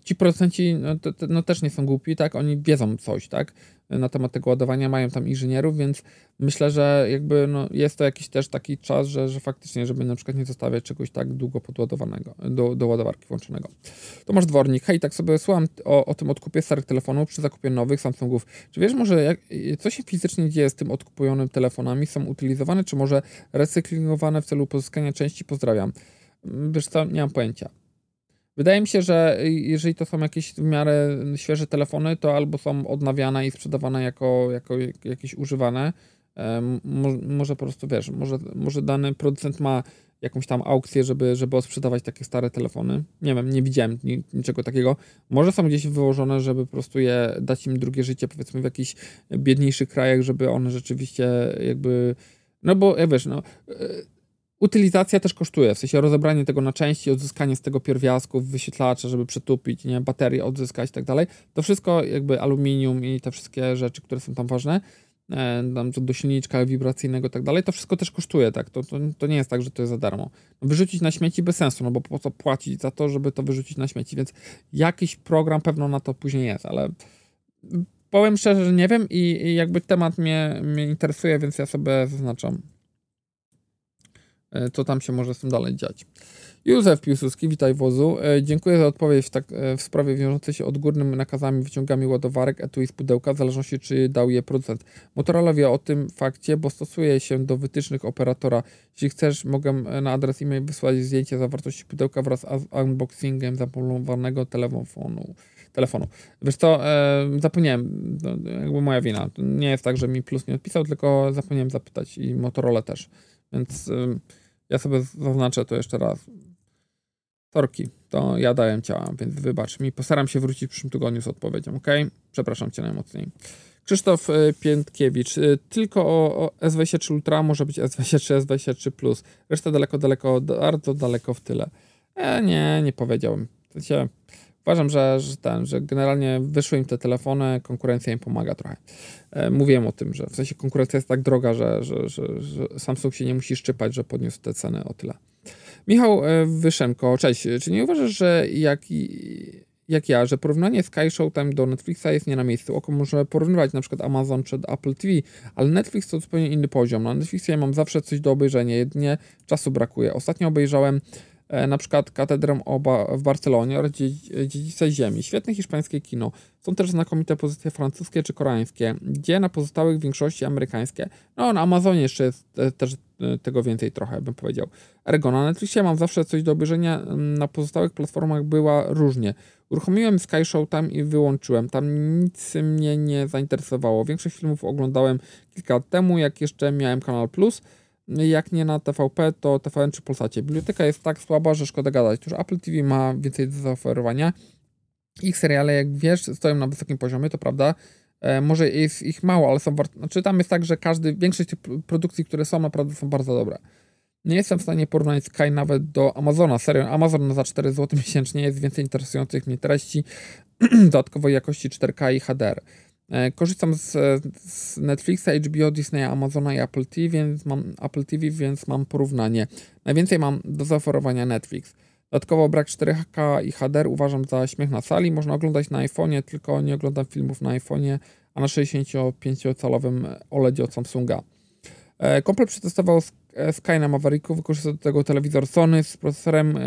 ci producenci no, to, to, no, też nie są głupi, tak? Oni wiedzą coś, tak? Na temat tego ładowania, mają tam inżynierów, więc myślę, że jakby no, jest to jakiś też taki czas, że, że faktycznie, żeby na przykład nie zostawiać czegoś tak długo podładowanego, do, do ładowarki włączonego. Tomasz Dwornik, hej, tak sobie słucham o, o tym odkupie starych telefonów przy zakupie nowych Samsungów. Czy wiesz może, jak, co się fizycznie dzieje z tym odkupowanym telefonami? Są utylizowane, czy może recyklingowane w celu pozyskania części? Pozdrawiam. Wiesz co, nie mam pojęcia. Wydaje mi się, że jeżeli to są jakieś w miarę świeże telefony, to albo są odnawiane i sprzedawane jako, jako jakieś używane. Może po prostu wiesz, może, może dany producent ma jakąś tam aukcję, żeby, żeby sprzedawać takie stare telefony. Nie wiem, nie widziałem niczego takiego. Może są gdzieś wyłożone, żeby po prostu je dać im drugie życie, powiedzmy w jakichś biedniejszych krajach, żeby one rzeczywiście jakby. No bo jak wiesz, no utylizacja też kosztuje, w sensie rozebranie tego na części, odzyskanie z tego pierwiastków, wyświetlacza, żeby przetupić, nie, baterię odzyskać i tak dalej. To wszystko jakby aluminium i te wszystkie rzeczy, które są tam ważne, e, do silniczka wibracyjnego i tak dalej, to wszystko też kosztuje, tak, to, to, to, nie jest tak, że to jest za darmo. Wyrzucić na śmieci bez sensu, no bo po co płacić za to, żeby to wyrzucić na śmieci, więc jakiś program pewno na to później jest, ale powiem szczerze, że nie wiem i, i jakby temat mnie, mnie interesuje, więc ja sobie zaznaczam. E, co tam się może z tym dalej dziać. Józef Piłsudski, witaj wozu. E, dziękuję za odpowiedź w, tak, e, w sprawie wiążącej się odgórnymi nakazami wyciągami ładowarek etui z pudełka, w zależności czy dał je producent. Motorola wie o tym fakcie, bo stosuje się do wytycznych operatora. Jeśli chcesz, mogę na adres e-mail wysłać zdjęcie zawartości pudełka wraz z unboxingiem zapolowanego telefonu. telefonu. Wiesz co, e, zapomniałem, jakby moja wina. Nie jest tak, że mi plus nie odpisał, tylko zapomniałem zapytać i Motorola też. Więc... Ja sobie zaznaczę to jeszcze raz. Torki, to ja dałem ciała, więc wybacz mi. Postaram się wrócić w przyszłym tygodniu z odpowiedzią, ok? Przepraszam cię najmocniej. Krzysztof y, Piętkiewicz. Y, tylko o, o S23 Ultra może być S23, S23 Plus. Reszta daleko, daleko, bardzo daleko w tyle. E, nie, nie powiedziałbym. W sensie, uważam, że, że, ten, że generalnie wyszły im te telefony, konkurencja im pomaga trochę. E, mówiłem o tym, że w sensie konkurencja jest tak droga, że, że, że, że Samsung się nie musi szczypać, że podniósł te ceny o tyle. Michał e, Wyszenko, cześć. Czy nie uważasz, że jak, jak ja, że porównanie Sky Showtime do Netflixa jest nie na miejscu? Oko może porównywać na przykład Amazon czy Apple TV, ale Netflix to zupełnie inny poziom. Na Netflixie mam zawsze coś do obejrzenia, jedynie czasu brakuje. Ostatnio obejrzałem na przykład Katedrę Oba w Barcelonie oraz Dziedzice Ziemi. Świetne hiszpańskie kino. Są też znakomite pozycje francuskie czy koreańskie, gdzie na pozostałych większości amerykańskie. No, na Amazonie jeszcze jest też e, tego więcej trochę, bym powiedział. Ergo, na Netflixie mam zawsze coś do obejrzenia, na pozostałych platformach była różnie. Uruchomiłem Sky Showtime i wyłączyłem. Tam nic mnie nie zainteresowało. Większość filmów oglądałem kilka lat temu, jak jeszcze miałem Kanal Plus, jak nie na TVP, to TVN czy Polsacie. Biblioteka jest tak słaba, że szkoda gadać. Już Apple TV ma więcej do zaoferowania. Ich seriale, jak wiesz, stoją na wysokim poziomie, to prawda. E, może jest ich mało, ale są warte. Znaczy, tam jest tak, że każdy, większość tych produkcji, które są, naprawdę są bardzo dobre. Nie jestem w stanie porównać Sky nawet do Amazona. Serio, Amazon za 4 zł miesięcznie jest więcej interesujących mnie treści, dodatkowej jakości 4K i HDR. E, korzystam z, z, Netflixa, HBO, Disneya, Amazona i Apple TV, więc mam Apple TV, więc mam porównanie. Najwięcej mam do zaoferowania Netflix. Dodatkowo brak 4K i HDR uważam za śmiech na sali. Można oglądać na iPhone'ie, tylko nie oglądam filmów na iPhone'ie, a na 65-calowym OLEDzie od Samsunga. E, Komplet przetestował Sky na Mavericku, wykorzystał do tego telewizor Sony z procesorem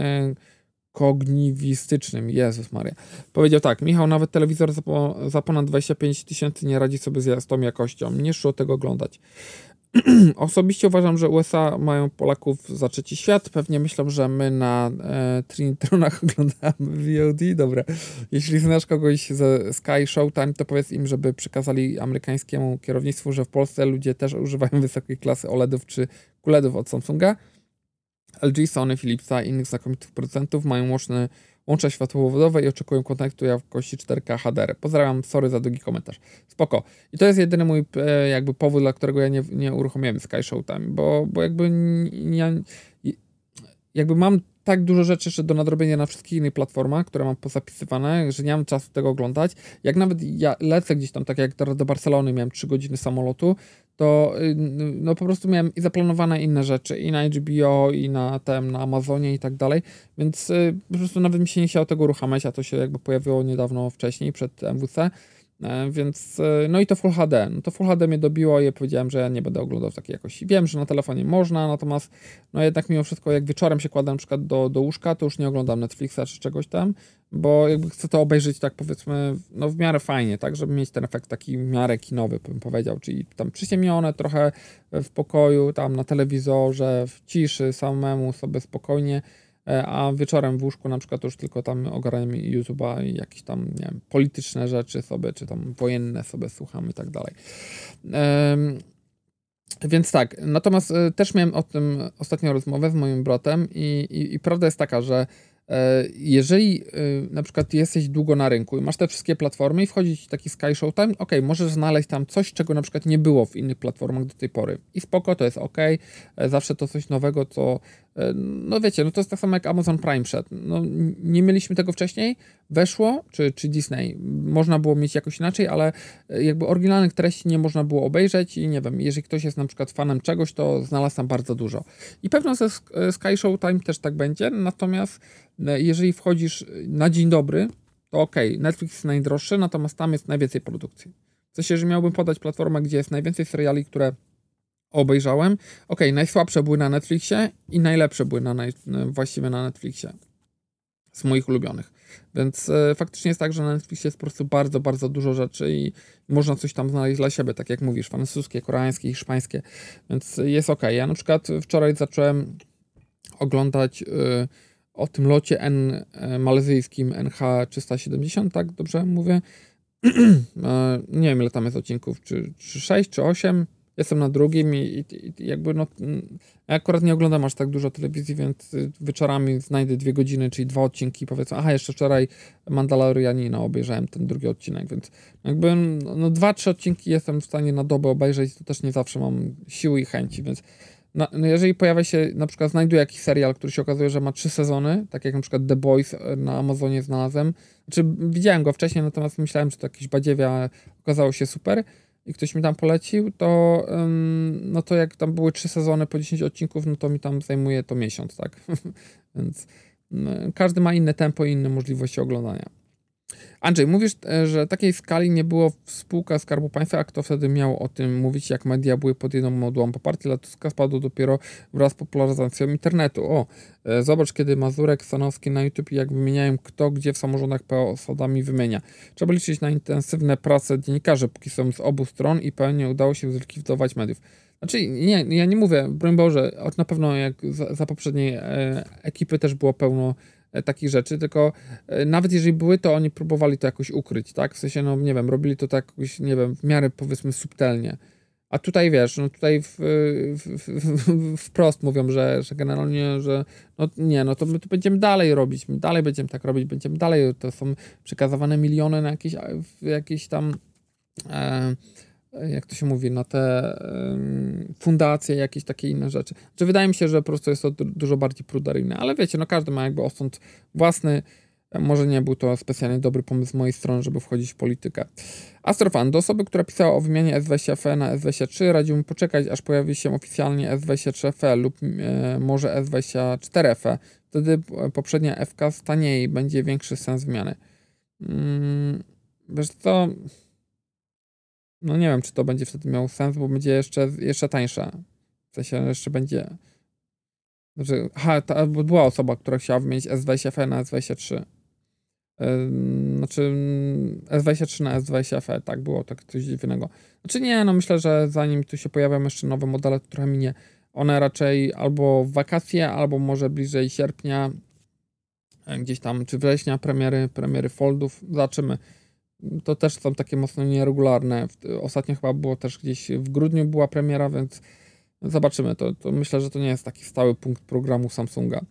kognitywistycznym. Jezus Maria. Powiedział tak, Michał, nawet telewizor za, po, za ponad 25 tysięcy nie radzi sobie z tą jakością. Nie szło tego oglądać. Osobiście uważam, że USA mają Polaków za trzeci świat. Pewnie myślą, że my na e, Trinitronach oglądamy VOD. Dobra. Jeśli znasz kogoś ze Sky Showtime, to powiedz im, żeby przekazali amerykańskiemu kierownictwu, że w Polsce ludzie też używają wysokiej klasy OLEDów czy QLEDów od Samsunga LG, Sony, Philipsa i innych znakomitych producentów mają łączne, łącze światłowodowe i oczekują kontaktu jakości 4K HDR. Pozdrawiam, sorry za długi komentarz. Spoko. I to jest jedyny mój e, jakby powód, dla którego ja nie, nie uruchomiłem Sky Showtime, bo, bo jakby nie, jakby mam tak dużo rzeczy jeszcze do nadrobienia na wszystkich innych platformach, które mam pozapisywane, że nie mam czasu tego oglądać. Jak nawet ja lecę gdzieś tam, tak jak teraz do Barcelony miałem 3 godziny samolotu, to y, no po prostu miałem i zaplanowane inne rzeczy i na HBO, i na tem, na Amazonie i tak dalej, więc y, po prostu nawet mi się nie chciało tego uruchamiać, a to się jakby pojawiło niedawno wcześniej, przed MWC, więc, e, no i to Full HD. No to Full HD mnie dobiło i powiedziałem, że ja nie będę oglądał takiej jakości. Wiem, że na telefonie można, natomiast no jednak mimo wszystko, jak wieczorem się kładę na przykład do, do łóżka, to już nie oglądam Netflixa czy czegoś tam, bo jakby chcę to obejrzeć tak powiedzmy, no w miarę fajnie, tak, żeby mieć ten efekt taki w miarę kinowy, bym powiedział, czyli tam przyciemnione trochę w pokoju, tam na telewizorze, w ciszy, samemu sobie spokojnie, E, a wieczorem w łóżku na przykład już tylko tam ogarniam YouTube'a i jakieś tam, nie wiem, polityczne rzeczy sobie, czy tam wojenne sobie słucham i tak dalej. Więc tak, natomiast e, też miałem o tym ostatnią rozmowę z moim bratem i, i, i prawda jest taka, że e, jeżeli na przykład jesteś długo na rynku i masz te wszystkie platformy i wchodzi ci taki Sky Showtime, ok, możesz znaleźć tam coś, czego na przykład nie było w innych platformach do tej pory. I spoko, to jest ok, zawsze to coś nowego, co E, no wiecie, no to jest tak samo jak Amazon Prime szedł. No, nie mieliśmy tego wcześniej, weszło, czy, czy Disney, można było mieć jakoś inaczej, ale e, jakby oryginalnych treści nie można było obejrzeć i nie wiem, jeżeli ktoś jest na przykład fanem czegoś, to znalazł tam bardzo dużo. I pewno ze e, Sky Showtime też tak będzie, natomiast jeżeli wchodzisz na dzień dobry, to ok, Netflix jest najdroższy, natomiast tam jest najwięcej produkcji. W sensie, że miałbym podać platformę, gdzie jest najwięcej seriali, które obejrzałem. Ok, najsłabsze były na Netflixie i najlepsze były na, właściwie na Netflixie. Z moich ulubionych. Więc e, faktycznie jest tak, że na Netflixie jest po prostu bardzo, bardzo dużo rzeczy i można coś tam znaleźć dla siebie, tak jak mówisz, francuskie, koreańskie, hiszpańskie, więc jest ok. Ja na przykład wczoraj zacząłem oglądać y, o tym locie N, e, malezyjskim NH370, tak dobrze mówię? e, nie wiem ile tam jest odcinków, czy, czy 6, czy 8, jestem na drugim i, i, i jakby no, ja akurat nie oglądam aż tak dużo telewizji, więc wieczorami znajdę dwie godziny, czyli dwa odcinki, powiedzmy, aha, jeszcze wczoraj Mandalorianina obejrzałem ten drugi odcinek, więc jakby no, dwa, trzy odcinki jestem w stanie na dobę obejrzeć, to też nie zawsze mam siły i chęci, więc no, jeżeli pojawia się, na przykład znajduję jakiś serial, który się okazuje, że ma trzy sezony, tak jak na przykład The Boys e, na Amazonie znalazłem, znaczy widziałem go wcześniej, natomiast myślałem, że to jakieś badziewia okazało się super, i ktoś mi tam polecił, to no to jak tam były trzy sezony po 10 odcinków, no to mi tam zajmuje to miesiąc, tak? Więc no, każdy ma inne tempo i inne możliwości oglądania. Andrzej, mówisz, e, że takiej skali nie było w spółkach Skarbu Państwa, a kto wtedy miał o tym mówić, jak media były pod jedną modułą? Poparcie dla Tuska spadło dopiero wraz z popularyzacją internetu. O, e, zobacz, kiedy Mazurek, Stanowski na YouTube, jak wymieniają kto gdzie w samorządach PO osadami wymienia. Trzeba liczyć na intensywne prace dziennikarzy, póki są z obu stron i pewnie udało się zlikwidować mediów. Znaczy, nie, ja nie mówię, broń Boże, na pewno jak za, za poprzedniej e, ekipy też było pełno takich rzeczy, tylko e, nawet jeżeli były, to oni próbowali to jakoś ukryć, tak? W sensie, no nie wiem, robili to tak jakoś, nie wiem, w miarę powiedzmy subtelnie. A tutaj wiesz, no tutaj w, w, w, wprost mówią, że, że generalnie, że no nie, no to my tu będziemy dalej robić, my dalej będziemy tak robić, będziemy dalej, to są przekazywane miliony na jakieś, jakieś tam e, jak to się mówi, na te fundacje, jakieś takie inne rzeczy. Czy wydaje mi się, że po prostu jest to dużo bardziej pruderyjne, ale wiecie, no każdy ma jakby osąd własny. Może nie był to specjalnie dobry pomysł z mojej strony, żeby wchodzić w politykę. Astrofan, do osoby, która pisała o wymianie S23FE na S23, radziłbym poczekać, aż pojawi się oficjalnie S23FE lub e, może S24FE. Wtedy poprzednia FK staniej, będzie większy sens wymiany. Hmm, wiesz co no nie wiem, czy to będzie wtedy miało sens, bo będzie jeszcze, jeszcze tańsza. W sensie jeszcze będzie. Znaczy, aha, ta, była osoba, która chciała wymienić S20FE na S23. Znaczy S23 na S20FE, tak było, tak coś dziwnego. Znaczy nie, no myślę, że zanim tu się pojawią jeszcze nowe modele, które minie, one raczej albo w wakacje, albo może bliżej sierpnia, e, gdzieś tam, czy września, premiery, premiery Foldów, zobaczymy to też są takie mocno nieregularne. Ostatnio chyba było też gdzieś w grudniu była premiera, więc zobaczymy. To, to myślę, że to nie jest taki stały punkt programu Samsunga.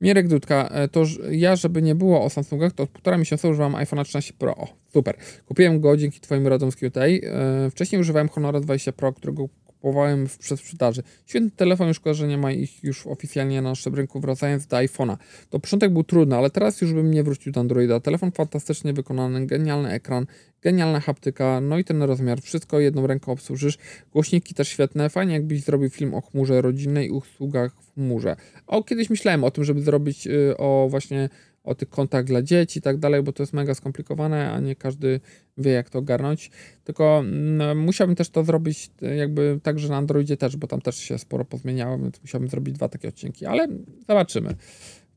Mirek Dudka, e, to ja, żeby nie było o Samsungach, to od półtora miesiąca używam iPhone 13 Pro. O, super. Kupiłem go dzięki Twoim radom z QT. E, wcześniej używałem Honora 20 Pro, którego kupowałem w przedsprzedaży. Świetny telefon, już szkoda, że nie ma ich już oficjalnie na naszym rynku, wracając do iPhone'a. To początek był trudny, ale teraz już bym nie wrócił do Androida. Telefon fantastycznie wykonany, genialny ekran, genialna haptyka, no i ten rozmiar, wszystko jedną ręką obsłużysz. Głośniki też świetne, fajnie jakbyś zrobił film o chmurze rodzinnej i usługach w chmurze. O, kiedyś myślałem o tym, żeby zrobić y, o właśnie o tych kontach dla dzieci i tak dalej, bo to jest mega skomplikowane, a nie każdy wie, jak to ogarnąć. Tylko no, musiałbym też to zrobić e, jakby także na Androidzie też, bo tam też się sporo pozmieniało, więc musiałbym zrobić dwa takie odcinki, ale zobaczymy.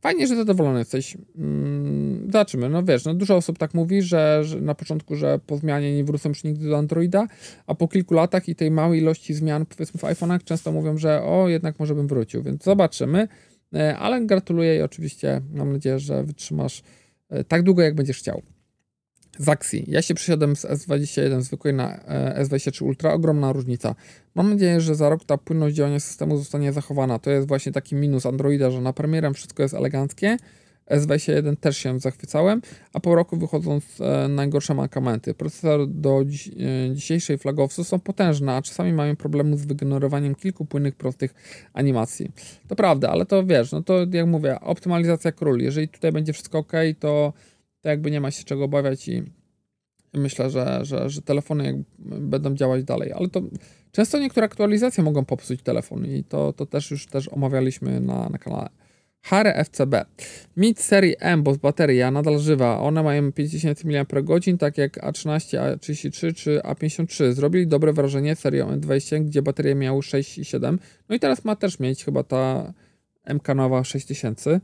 Fajnie, że zadowolony jesteś. Hmm, zobaczymy. No wiesz, no dużo osób tak mówi, że, że, na początku, że po zmianie nie wrócą już nigdy do Androida, a po kilku latach i tej małej ilości zmian, powiedzmy w iPhone'ach, często mówią, że o, jednak może bym wrócił, więc zobaczymy. E, ale gratuluję i oczywiście mam nadzieję, że wytrzymasz e, tak długo, jak będziesz chciał. Zaxi. Ja się przysiadłem z S21 zwykłej na e, S23 Ultra. Ogromna różnica. Mam nadzieję, że za rok ta płynność działania systemu zostanie zachowana. To jest właśnie taki minus Androida, że na premierem wszystko jest eleganckie, S21 też się zachwycałem, a po roku wychodzą e, najgorsze mankamenty. Procesor do dziś, e, dzisiejszej flagowcu są potężne, a czasami mają problemy z wygenerowaniem kilku płynnych, prostych animacji. To prawda, ale to wiesz, no to jak mówię, optymalizacja król. Jeżeli tutaj będzie wszystko ok, to, to jakby nie ma się czego obawiać i myślę, że, że, że telefony będą działać dalej, ale to często niektóre aktualizacje mogą popsuć telefon i to, to też już też omawialiśmy na, na kanale. Hare FCB. Mid serii M, bo bateria nadal żywa. One mają 5000 mAh, tak jak A13, A33 czy A53. Zrobili dobre wrażenie serią M20, gdzie baterie miały 6 i 7. No i teraz ma też mieć chyba ta MK nowa 6000.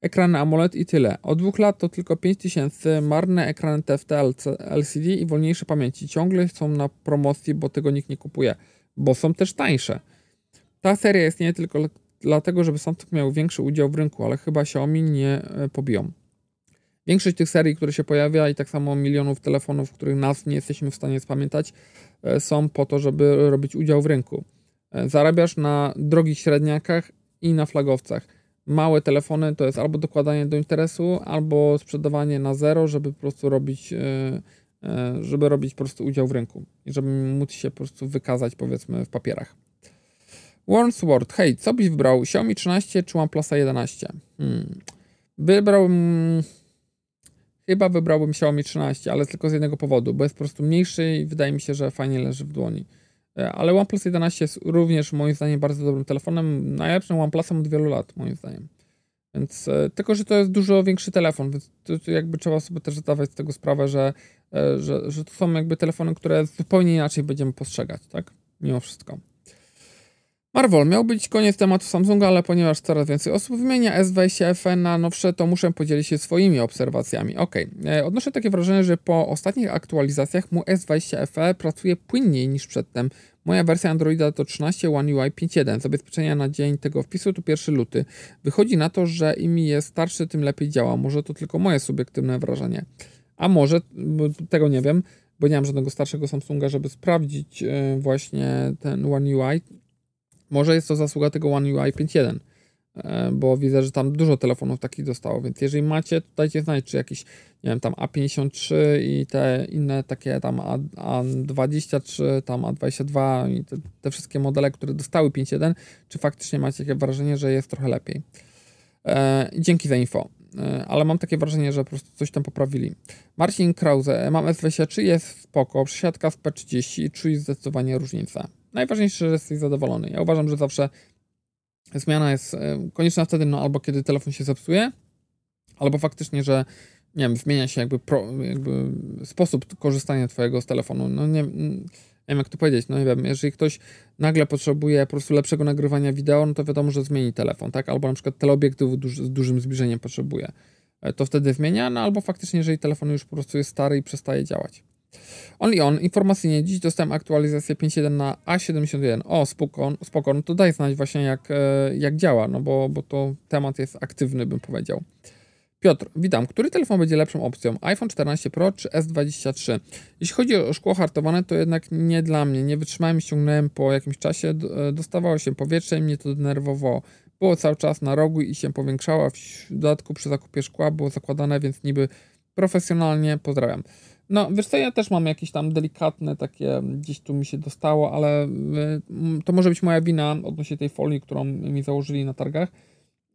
Ekrany AMOLED i tyle. Od dwóch lat to tylko 5000, marne ekrany TFT LCD i wolniejsze pamięci. Ciągle są na promocji, bo tego nikt nie kupuje, bo są też tańsze. Ta seria jest nie tylko dlatego, żeby Samsung miał większy udział w rynku, ale chyba Xiaomi nie e, pobiją. Większość tych serii, które się pojawia i tak samo milionów telefonów, których nazw nie jesteśmy w stanie spamiętać, e, są po to, żeby robić udział w rynku. E, zarabiasz na drogich średniakach i na flagowcach. Małe telefony to jest albo dokładanie do interesu, albo sprzedawanie na zero, żeby po prostu robić, żeby robić po prostu udział w rynku i żeby móc się po prostu wykazać powiedzmy w papierach. Wordsworth, hej, co byś wybrał? Xiaomi 13 czy OnePlusa 11? Hmm. Wybrałbym... Chyba wybrałbym Xiaomi 13, ale tylko z jednego powodu, bo jest po prostu mniejszy i wydaje mi się, że fajnie leży w dłoni. E, ale OnePlus 11 jest również moim zdaniem bardzo dobrym telefonem, najlepszym OnePlusem od wielu lat moim zdaniem. Więc e, tylko, że to jest dużo większy telefon, więc to, to jakby trzeba sobie też zdawać z tego sprawę, że, e, że, że to są jakby telefony, które zupełnie inaczej będziemy postrzegać, tak? Mimo wszystko. Marvel, miał być koniec tematu Samsunga, ale ponieważ coraz więcej osób wymienia S20 FE na nowsze, to muszę podzielić się swoimi obserwacjami. Ok, e, odnoszę takie wrażenie, że po ostatnich aktualizacjach mu S20 FE pracuje płynniej niż przedtem. Moja wersja Androida to 13 One UI 5.1. Zabezpieczenia na dzień tego wpisu to 1 luty. Wychodzi na to, że im jest starszy, tym lepiej działa. Może to tylko moje subiektywne wrażenie. A może, tego nie wiem, bo nie mam żadnego starszego Samsunga, żeby sprawdzić e, właśnie ten One UI może jest to zasługa tego One UI 5.1, e, bo widzę, że tam dużo telefonów takich dostało, więc jeżeli macie, to dajcie znać, czy jakiś, nie wiem, tam A53 i te inne takie tam A23, tam A22 i te, te wszystkie modele, które dostały 5.1, czy faktycznie macie takie wrażenie, że jest trochę lepiej. E, dzięki za info e, ale mam takie wrażenie, że po prostu coś tam poprawili. Marcin Krause, mam S23, jest spoko, przesiadka z P30 i czuję zdecydowanie różnicę najważniejsze, że jesteś zadowolony. Ja uważam, że zawsze zmiana jest e, konieczna wtedy, no albo kiedy telefon się zepsuje, albo faktycznie, że nie wiem, zmienia się jakby, pro, jakby sposób korzystania twojego z telefonu. No nie, nie wiem jak to powiedzieć, no nie wiem, jeżeli ktoś nagle potrzebuje po prostu lepszego nagrywania wideo, no to wiadomo, że zmieni telefon, tak? Albo na przykład teleobiektywu duży, z dużym zbliżeniem potrzebuje. E, to wtedy zmienia, no albo faktycznie, jeżeli telefon już po prostu jest stary i przestaje działać. Only on, informacyjnie, dziś dostałem aktualizację 5.1 na A71. O, spoko, no to daj znać właśnie jak, e, jak działa, no bo, bo to temat jest aktywny, bym powiedział. Piotr, witam. Który telefon będzie lepszą opcją? iPhone 14 Pro czy S23? Jeśli chodzi o szkło hartowane, to jednak nie dla mnie. Nie wytrzymałem ściągnąłem po jakimś czasie. E, dostawało się powietrze i mnie to denerwowało. Było cały czas na rogu i się powiększało. W dodatku przy zakupie szkła było zakładane, więc niby profesjonalnie pozdrawiam. No, wiesz co, ja też mam jakieś tam delikatne takie, gdzieś tu mi się dostało, ale y, to może być moja wina odnośnie tej folii, którą mi założyli na targach,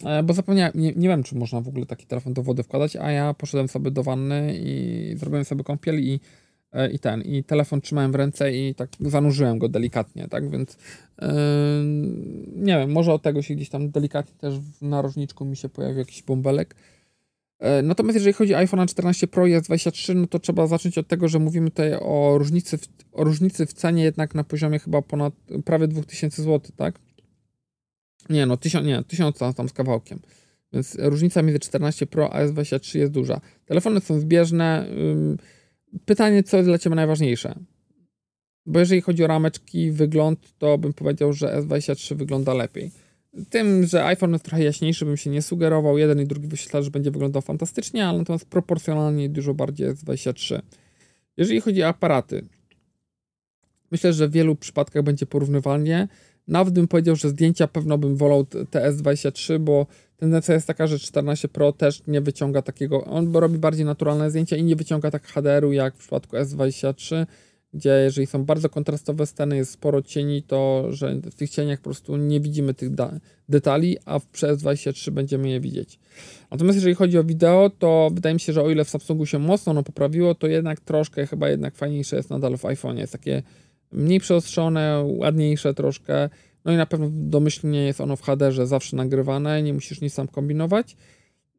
e, bo zapomniałem, nie, nie wiem, czy można w ogóle taki telefon do wody wkładać, a ja poszedłem sobie do wanny i zrobiłem sobie kąpiel i, e, i ten, i telefon trzymałem w ręce i tak zanurzyłem go delikatnie, tak, więc yy, nie wiem, może od tego się gdzieś tam delikatnie też w narożniczku mi się pojawił jakiś bąbelek, natomiast jeżeli chodzi o iPhone 14 Pro i S23, no to trzeba zacząć od tego, że mówimy tutaj o różnicy w, o różnicy w cenie jednak na poziomie chyba ponad prawie 2000 zł, tak? Nie, no 1000, nie, 1000 tam z kawałkiem. Więc różnica między 14 Pro a S23 jest duża. Telefony są zbieżne. Pytanie, co jest dla Ciebie najważniejsze? Bo jeżeli chodzi o rameczki, wygląd, to bym powiedział, że S23 wygląda lepiej. Tym, że iPhone jest trochę jaśniejszy, bym się nie sugerował. Jeden i drugi wyświetlacz będzie wyglądał fantastycznie, ale natomiast proporcjonalnie dużo bardziej jest 23. Jeżeli chodzi o aparaty, myślę, że w wielu przypadkach będzie porównywalnie. Nawet bym powiedział, że zdjęcia pewno bym wolał TS23, bo tendencja jest taka, że 14 Pro też nie wyciąga takiego, on robi bardziej naturalne zdjęcia i nie wyciąga tak HDR-u jak w przypadku S23 gdzie jeżeli są bardzo kontrastowe sceny, jest sporo cieni, to że w tych cieniach po prostu nie widzimy tych detali, a w PS23 będziemy je widzieć. Natomiast jeżeli chodzi o wideo, to wydaje mi się, że o ile w Samsungu się mocno ono poprawiło, to jednak troszkę chyba jednak fajniejsze jest nadal w iPhone. Jest takie mniej przeostrzone, ładniejsze troszkę. No i na pewno domyślnie jest ono w HDR zawsze nagrywane, nie musisz nic sam kombinować.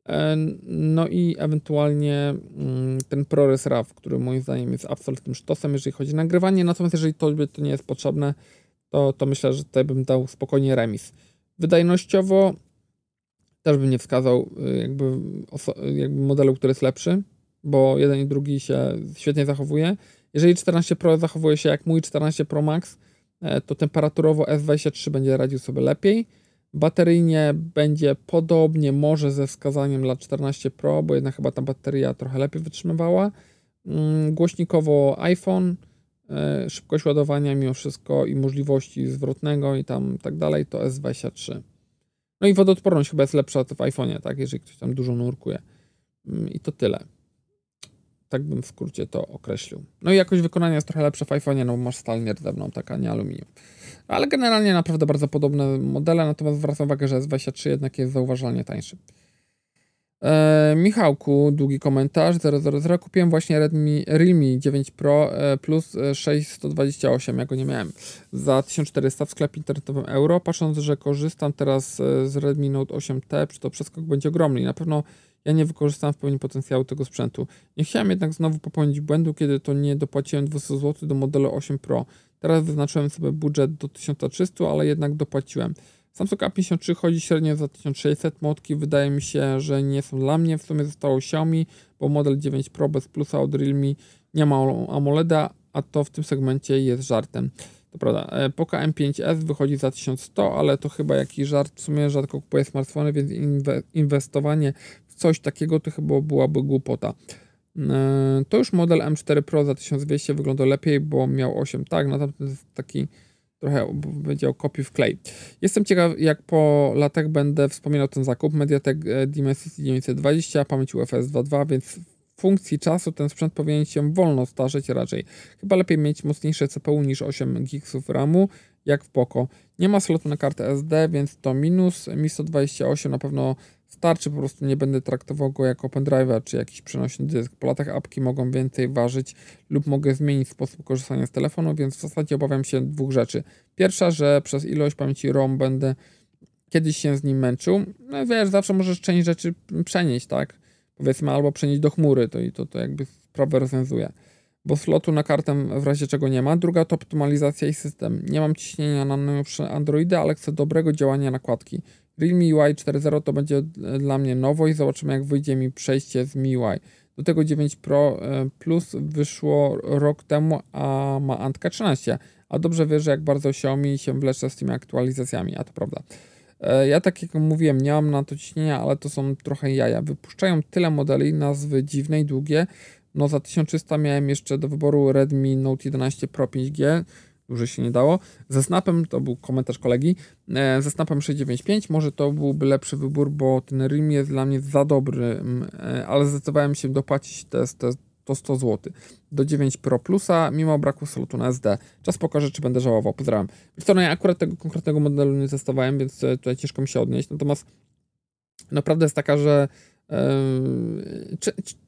E, no i ewentualnie mm, ten ProRes RAW, który moim zdaniem jest absolutnym sztosem, jeżeli chodzi o nagrywanie. Natomiast jeżeli to, to nie jest potrzebne, to, to myślę, że tutaj bym dał spokojnie remis. Wydajnościowo też bym nie wskazał y, jakby, jakby modelu, który jest lepszy, bo jeden i drugi się świetnie zachowuje. Jeżeli 14 Pro zachowuje się jak mój 14 Pro Max, e, to temperaturowo S23 będzie radził sobie lepiej. Bateryjnie będzie podobnie, może ze wskazaniem dla 14 Pro, bo jednak chyba ta bateria trochę lepiej wytrzymywała. Mm, głośnikowo iPhone, e, szybkość ładowania mimo wszystko i możliwości zwrotnego i tam tak dalej to S23. No i wodoodporność chyba jest lepsza w iPhone'ie, tak, jeżeli ktoś tam dużo nurkuje. Mm, I to tyle. Tak bym w skrócie to określił. No i jakość wykonania jest trochę lepsza w iPhone'ie, no masz stal nierdzewną, taka nie aluminium. Ale generalnie naprawdę bardzo podobne modele, natomiast zwracam uwagę, że S23 jednak jest zauważalnie tańszy. E, Michałku, długi komentarz 000. Kupiłem właśnie Redmi Realme 9 Pro e, plus 628, ja go nie miałem, za 1400 w sklepie internetowym euro. Patrząc, że korzystam teraz e, z Redmi Note 8T, to przeskok będzie ogromny na pewno ja nie wykorzystam w pełni potencjału tego sprzętu. Nie chciałem jednak znowu popełnić błędu, kiedy to nie dopłaciłem 200 zł do modelu 8 Pro. Teraz wyznaczyłem sobie budżet do 1300, ale jednak dopłaciłem. Samsung A53 chodzi średnio za 1600, motki wydaje mi się, że nie są dla mnie. W sumie zostało Xiaomi, bo model 9 Pro bez plusa od Realme nie ma AMOLEDa, a to w tym segmencie jest żartem. To prawda, e, Poco M5S wychodzi za 1100, ale to chyba jakiś żart. W sumie rzadko kupuję smartfony, więc inwestowanie coś takiego to chyba byłaby głupota. E, to już model M4 Pro za 1200 wygląda lepiej, bo miał 8 tak, no jest taki trochę powiedział kopiuj w klej. Jestem ciekaw, jak po latach będę wspominał ten zakup. Mediatek e, Dimensity 920, pamięć UFS 2.2, więc funkcji czasu ten sprzęt powinien się wolno starzeć raczej. Chyba lepiej mieć mocniejsze CPU niż 8 GB RAMu, jak w Poco. Nie ma slotu na kartę SD, więc to minus. Mi 128 na pewno starczy, po prostu nie będę traktował go jako pendrive'a czy jakiś przenośny dysk. Po latach apki mogą więcej ważyć lub mogę zmienić sposób korzystania z telefonu, więc w zasadzie obawiam się dwóch rzeczy. Pierwsza, że przez ilość pamięci ROM będę kiedyś się z nim męczył. No wiesz, zawsze możesz część rzeczy przenieść, tak? Powiedzmy, albo przenieść do chmury, to i to, to jakby sprawę rozwiązuje. Bo slotu na kartę w razie czego nie ma. Druga to optymalizacja i system. Nie mam ciśnienia na najnowsze Androidy, ale chcę dobrego działania nakładki. Realme UI 4.0 to będzie dla mnie nowość. Zobaczymy, jak wyjdzie mi przejście z MIUI. Do tego 9 Pro e, Plus wyszło rok temu, a ma Antka 13. A dobrze wiesz, jak bardzo Xiaomi się wlecze z tymi aktualizacjami, a to prawda. E, ja tak jak mówiłem, nie mam na to ciśnienia, ale to są trochę jaja. Wypuszczają tyle modeli, nazwy dziwne i długie. No za 1300 miałem jeszcze do wyboru Redmi Note 11 Pro 5G już się nie dało. Ze Snapem, to był komentarz kolegi, e, ze Snapem 695 może to byłby lepszy wybór, bo ten RIM jest dla mnie za dobry, e, ale zdecydowałem się dopłacić te, te to 100 zł. Do 9 Pro Plusa, mimo braku slotu na SD. Czas pokaże, czy będę żałował. Pozdrawiam. Wiesz co, no ja akurat tego konkretnego modelu nie testowałem, więc tutaj ciężko mi się odnieść. Natomiast naprawdę jest taka, że yy,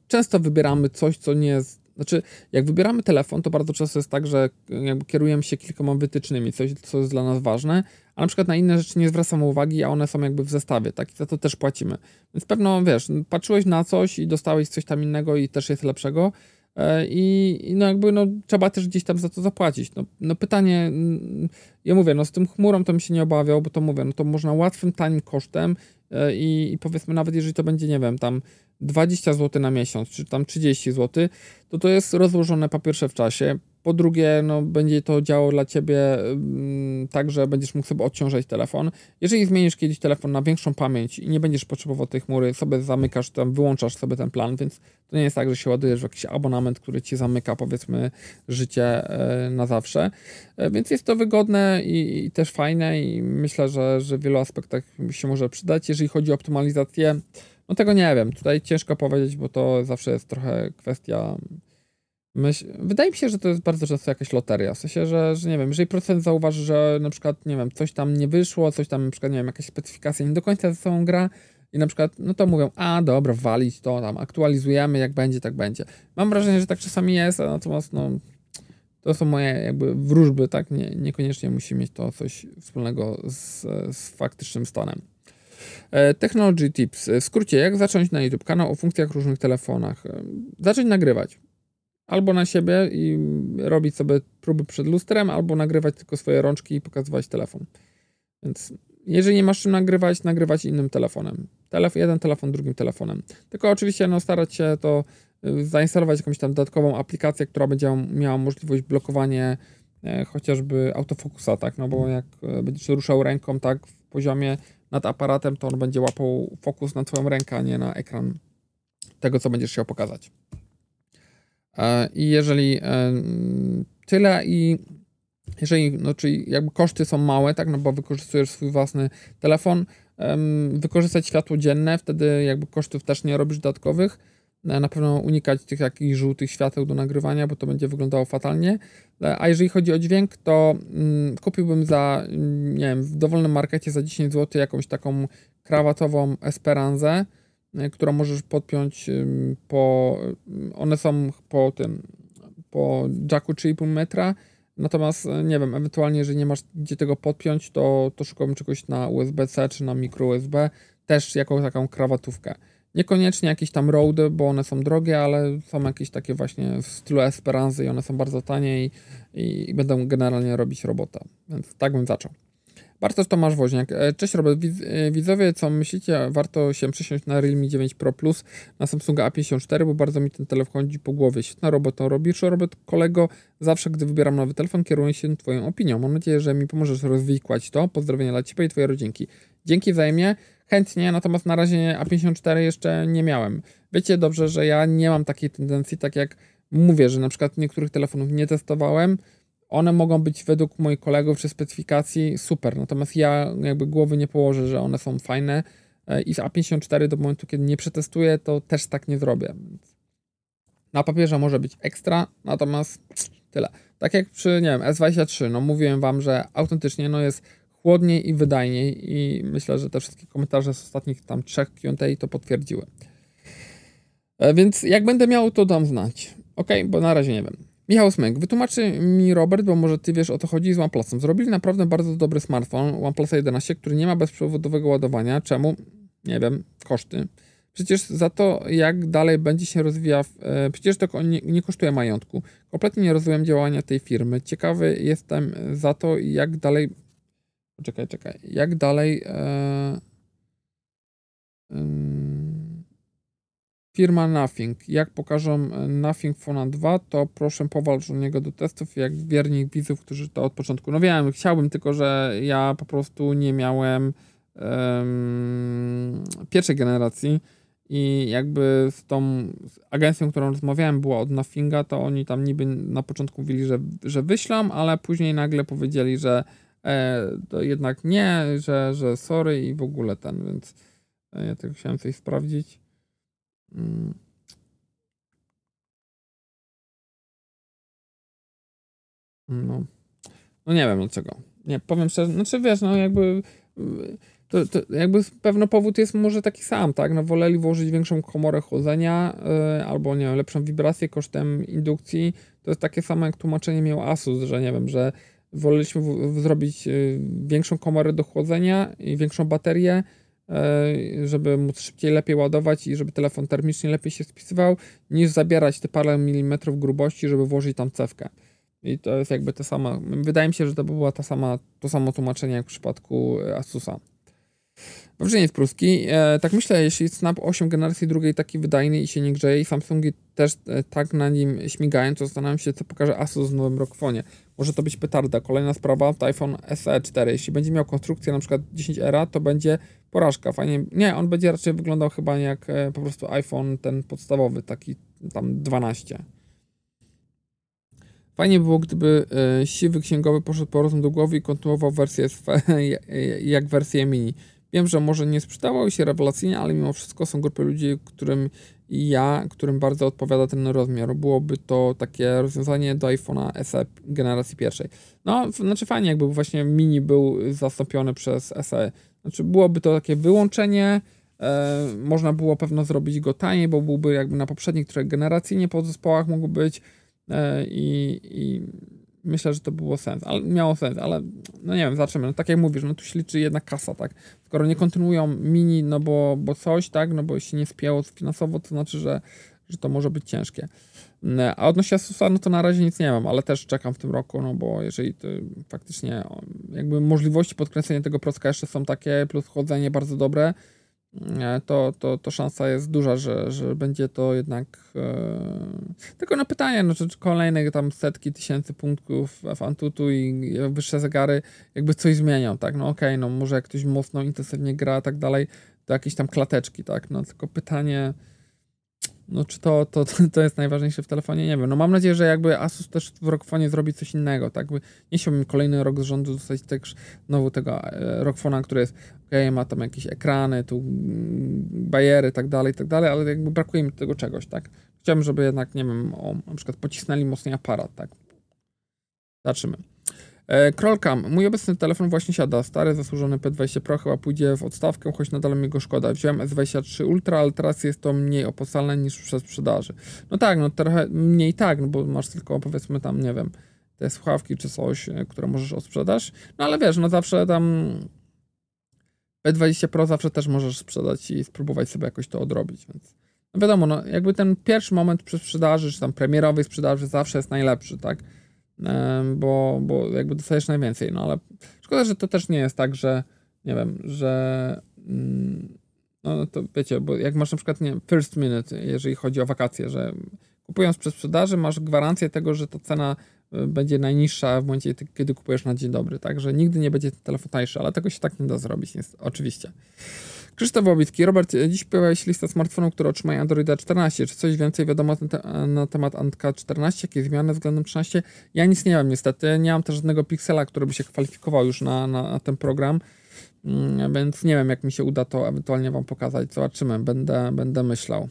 często wybieramy coś, co nie jest znaczy, jak wybieramy telefon, to bardzo często jest tak, że jakby kierujemy się kilkoma wytycznymi, coś, co jest dla nas ważne, a na przykład na inne rzeczy nie zwracamy uwagi, a one są jakby w zestawie, tak? I za to też płacimy. Więc pewno, wiesz, patrzyłeś na coś i dostałeś coś tam innego i też jest lepszego, e, i, I, no jakby no, trzeba też gdzieś tam za to zapłacić. No, no pytanie, mm, ja mówię, no z tym chmurą to mi się nie obawiał, bo to mówię, no to można łatwym, tanim kosztem e, i, i powiedzmy nawet jeżeli to będzie, nie wiem, tam 20 zł na miesiąc, czy tam 30 zł, to to jest rozłożone po pierwsze w czasie, po drugie, no, będzie to działo dla ciebie mm, tak, że będziesz mógł sobie odciążać telefon. Jeżeli zmienisz kiedyś telefon na większą pamięć i nie będziesz potrzebował tej chmury, sobie zamykasz tam, wyłączasz sobie ten plan, więc to nie jest tak, że się ładujesz w jakiś abonament, który ci zamyka powiedzmy życie e, na zawsze. E, więc jest to wygodne i, i też fajne i myślę, że, że w wielu aspektach się może przydać. Jeżeli chodzi o optymalizację, no tego nie wiem. Tutaj ciężko powiedzieć, bo to zawsze jest trochę kwestia. Wydaje mi się, że to jest bardzo często jakaś loteria. W sensie, że, że nie wiem, jeżeli procent zauważy, że na przykład, nie wiem, coś tam nie wyszło, coś tam na przykład, nie wiem, jakaś specyfikacja nie do końca ze sobą gra i na przykład, no to mówią, a dobra, walić to tam, aktualizujemy, jak będzie, tak będzie. Mam wrażenie, że tak czasami jest, natomiast no, to są moje jakby wróżby, tak, nie, niekoniecznie musi mieć to coś wspólnego z, z faktycznym stanem. E, technology Tips. W skrócie, jak zacząć na YouTube kanał o funkcjach różnych telefonach? E, zacząć nagrywać. Albo na siebie i robić sobie próby przed lustrem, albo nagrywać tylko swoje rączki i pokazywać telefon. Więc jeżeli nie masz czym nagrywać, nagrywać innym telefonem. Telef jeden telefon drugim telefonem. Tylko oczywiście no, starać się to e, zainstalować jakąś tam dodatkową aplikację, która będzie miała możliwość blokowania e, chociażby autofokusa, tak? No bo jak będziesz ruszał ręką tak w poziomie nad aparatem, to on będzie łapał fokus na twoją rękę, a nie na ekran tego, co będziesz chciał pokazać. E, I jeżeli e, tyle i jeżeli, no, czyli jakby koszty są małe, tak, no bo wykorzystujesz swój własny telefon, wykorzystać światło dzienne, wtedy jakby kosztów też nie robisz dodatkowych, E, na pewno unikać tych jakichś żółtych świateł do nagrywania, bo to będzie wyglądało fatalnie. A jeżeli chodzi o dźwięk, to mm, kupiłbym za, nie wiem, w dowolnym markecie za 10 zł jakąś taką krawatową Esperanzę, którą możesz podpiąć po. One są po tym, po jacku 3,5 metra. Natomiast nie wiem, ewentualnie, jeżeli nie masz gdzie tego podpiąć, to, to szukam czegoś na USB-C czy na micro USB, też jakąś taką krawatówkę. Niekoniecznie jakieś tam roady, bo one są drogie, ale są jakieś takie właśnie w stylu Esperanzy i one są bardzo tanie i, i, i będą generalnie robić robota. Więc tak bym zaczął. Bartosz Tomasz Woźniak. E, cześć Robert, e, widzowie, co myślicie? Warto się przesiąść na Realme 9 Pro Plus na Samsunga A54, bo bardzo mi ten telefon chodzi po głowie. Świetna robota robisz, Robert, kolego. Zawsze, gdy wybieram nowy telefon, kieruję się twoją opinią. Mam nadzieję, że mi pomożesz rozwikłać to. Pozdrowienia dla ciebie i twojej rodzinki. Dzięki wzajemnie chętnie, natomiast na razie A54 jeszcze nie miałem. Wiecie dobrze, że ja nie mam takiej tendencji, tak jak mówię, że na przykład niektórych telefonów nie testowałem, one mogą być według moich kolegów czy specyfikacji super, natomiast ja jakby głowy nie położę, że one są fajne e, i z A54 do momentu, kiedy nie przetestuję, to też tak nie zrobię. Na papierze może być ekstra, natomiast tyle. Tak jak przy, nie wiem, S23, no mówiłem wam, że autentycznie no jest chłodniej i wydajniej i myślę, że te wszystkie komentarze z ostatnich tam trzech Q&A to potwierdziły. E, więc jak będę miał, to dam znać. Ok, bo na razie nie wiem. Michał Smyk, wytłumaczy mi Robert, bo może ty wiesz o to chodzi z OnePlusem. Zrobili naprawdę bardzo dobry smartfon OnePlus 11, który nie ma bezprzewodowego ładowania. Czemu? Nie wiem, koszty. Przecież za to, jak dalej będzie się rozwijał, e, przecież to nie, nie, kosztuje majątku. Kompletnie nie rozumiem działania tej firmy. Ciekawy jestem za to, jak dalej Czekaj, czekaj. Jak dalej? E, firma Nothing. Jak pokażą e, Nothing Phone 2, to proszę powalcz niego do testów, jak wierni widzów, którzy to od początku. No wiem, chciałbym, tylko że ja po prostu nie miałem um, pierwszej generacji i jakby z tą agencją, którą rozmawiałem, była od Nothinga, to oni tam niby na początku mówili, że, że wyślą, ale później nagle powiedzieli, że e, to jednak nie, że, że sorry i w ogóle ten, więc e, ja tylko chciałem coś sprawdzić. Mm. No. no nie wiem od czego. Nie, powiem szczerze, znaczy wiesz, no jakby y, to, to jakby pewno powód jest może taki sam, tak? No woleli włożyć większą komorę chłodzenia yy, albo, nie wiem, lepszą wibrację kosztem indukcji. To jest takie samo jak tłumaczenie miał Asus, że nie wiem, że woleliśmy w, w zrobić yy, większą komorę do chłodzenia i większą baterię, żeby móc szybciej, lepiej ładować i żeby telefon termicznie lepiej się spisywał, niż zabierać te parę milimetrów grubości, żeby włożyć tam cewkę. I to jest jakby to samo. Wydaje mi się, że to by była ta sama, to samo tłumaczenie jak w przypadku Asusa. Wrażenie pruski. E, tak myślę, jeśli Snap 8 generacji drugiej taki wydajny i się nie grzeje i Samsungi też e, tak na nim śmigają, to zastanawiam się, co pokaże Asus w nowym Rockfonie. Może to być petarda. Kolejna sprawa to iPhone SE 4. Jeśli będzie miał konstrukcję na przykład 10 era, to będzie porażka. Fajnie. Nie, on będzie raczej wyglądał chyba jak e, po prostu iPhone ten podstawowy, taki tam 12. Fajnie było, gdyby e, siwy księgowy poszedł po rozum do głowy i kontynuował wersję jak wersję mini. Wiem, że może nie sprzedawały się rewelacyjnie, ale mimo wszystko są grupy ludzi, którym ja, którym bardzo odpowiada ten rozmiar. Byłoby to takie rozwiązanie do iPhone'a SE generacji pierwszej. No, znaczy fajnie, jakby właśnie mini był zastąpiony przez SE. Znaczy byłoby to takie wyłączenie, e, można było pewno zrobić go taniej, bo byłby jakby na poprzednich których generacyjnie po zespołach mógł być e, i, i myślę, że to było sens, ale miało sens, ale no nie wiem, zobaczymy. No, tak jak mówisz, no tu się liczy jedna kasa, tak. Skoro nie kontynuują mini, no bo, bo coś, tak, no bo się nie spięło finansowo, to znaczy, że, że to może być ciężkie. Mm, a odnośnie Asusa, no to na razie nic nie mam, ale też czekam w tym roku, no bo jeżeli faktycznie jakby możliwości podkręcenia tego procka jeszcze są takie, plus chodzenie bardzo dobre, to, to, to szansa jest duża, że, że będzie to jednak e... tylko na pytanie, no, czy kolejne tam setki tysięcy punktów w Antutu i wyższe zegary jakby coś zmienią, tak, no okej, okay, no może jak ktoś mocno, intensywnie gra, tak dalej, to jakieś tam klateczki, tak, no tylko pytanie, no czy to, to, to jest najważniejsze w telefonie? Nie wiem. No mam nadzieję, że jakby Asus też w Rockfonie zrobi coś innego, tak? Nie chciałbym kolejny rok z rządu dostać też znowu tego e, Rockfona, który jest ok, ma tam jakieś ekrany, tu mm, bajery, tak dalej, tak dalej, ale jakby brakuje mi tego czegoś, tak? Chciałbym, żeby jednak, nie wiem, o, na przykład pocisnęli mocniej aparat, tak? Zobaczymy. E, Krolkam, mój obecny telefon właśnie siada. Stary, zasłużony P20 Pro chyba pójdzie w odstawkę, choć nadal mi go szkoda. Wziąłem S23 Ultra, ale teraz jest to mniej opłacalne niż przez sprzedaży. No tak, no trochę mniej tak, no bo masz tylko powiedzmy tam, nie wiem, te słuchawki czy coś, e, które możesz odsprzedać. No ale wiesz, no zawsze tam P20 Pro zawsze też możesz sprzedać i spróbować sobie jakoś to odrobić, więc no wiadomo, no jakby ten pierwszy moment przy sprzedaży, czy tam premierowej sprzedaży zawsze jest najlepszy, tak? Bo, bo jakby dostajesz najwięcej, no ale szkoda, że to też nie jest tak, że nie wiem, że mm, no to wiecie, bo jak masz na przykład, nie first minute, jeżeli chodzi o wakacje, że kupując przez sprzedaży masz gwarancję tego, że ta cena y, będzie najniższa w momencie, kiedy kupujesz na dzień dobry, tak, że nigdy nie będzie telefon tańszy, ale tego się tak nie da zrobić, jest, oczywiście. Krzysztof Łobicki. Robert, dziś pojawia się lista smartfonów, które otrzymają Androida 14. Czy coś więcej wiadomo na, te, na temat Antka 14? Jakie zmiany względem 13? Ja nic nie mam niestety. Nie mam też żadnego piksela, który by się kwalifikował już na, na, na ten program. Mm, więc nie wiem, jak mi się uda to ewentualnie Wam pokazać. Zobaczymy, będę, będę myślał.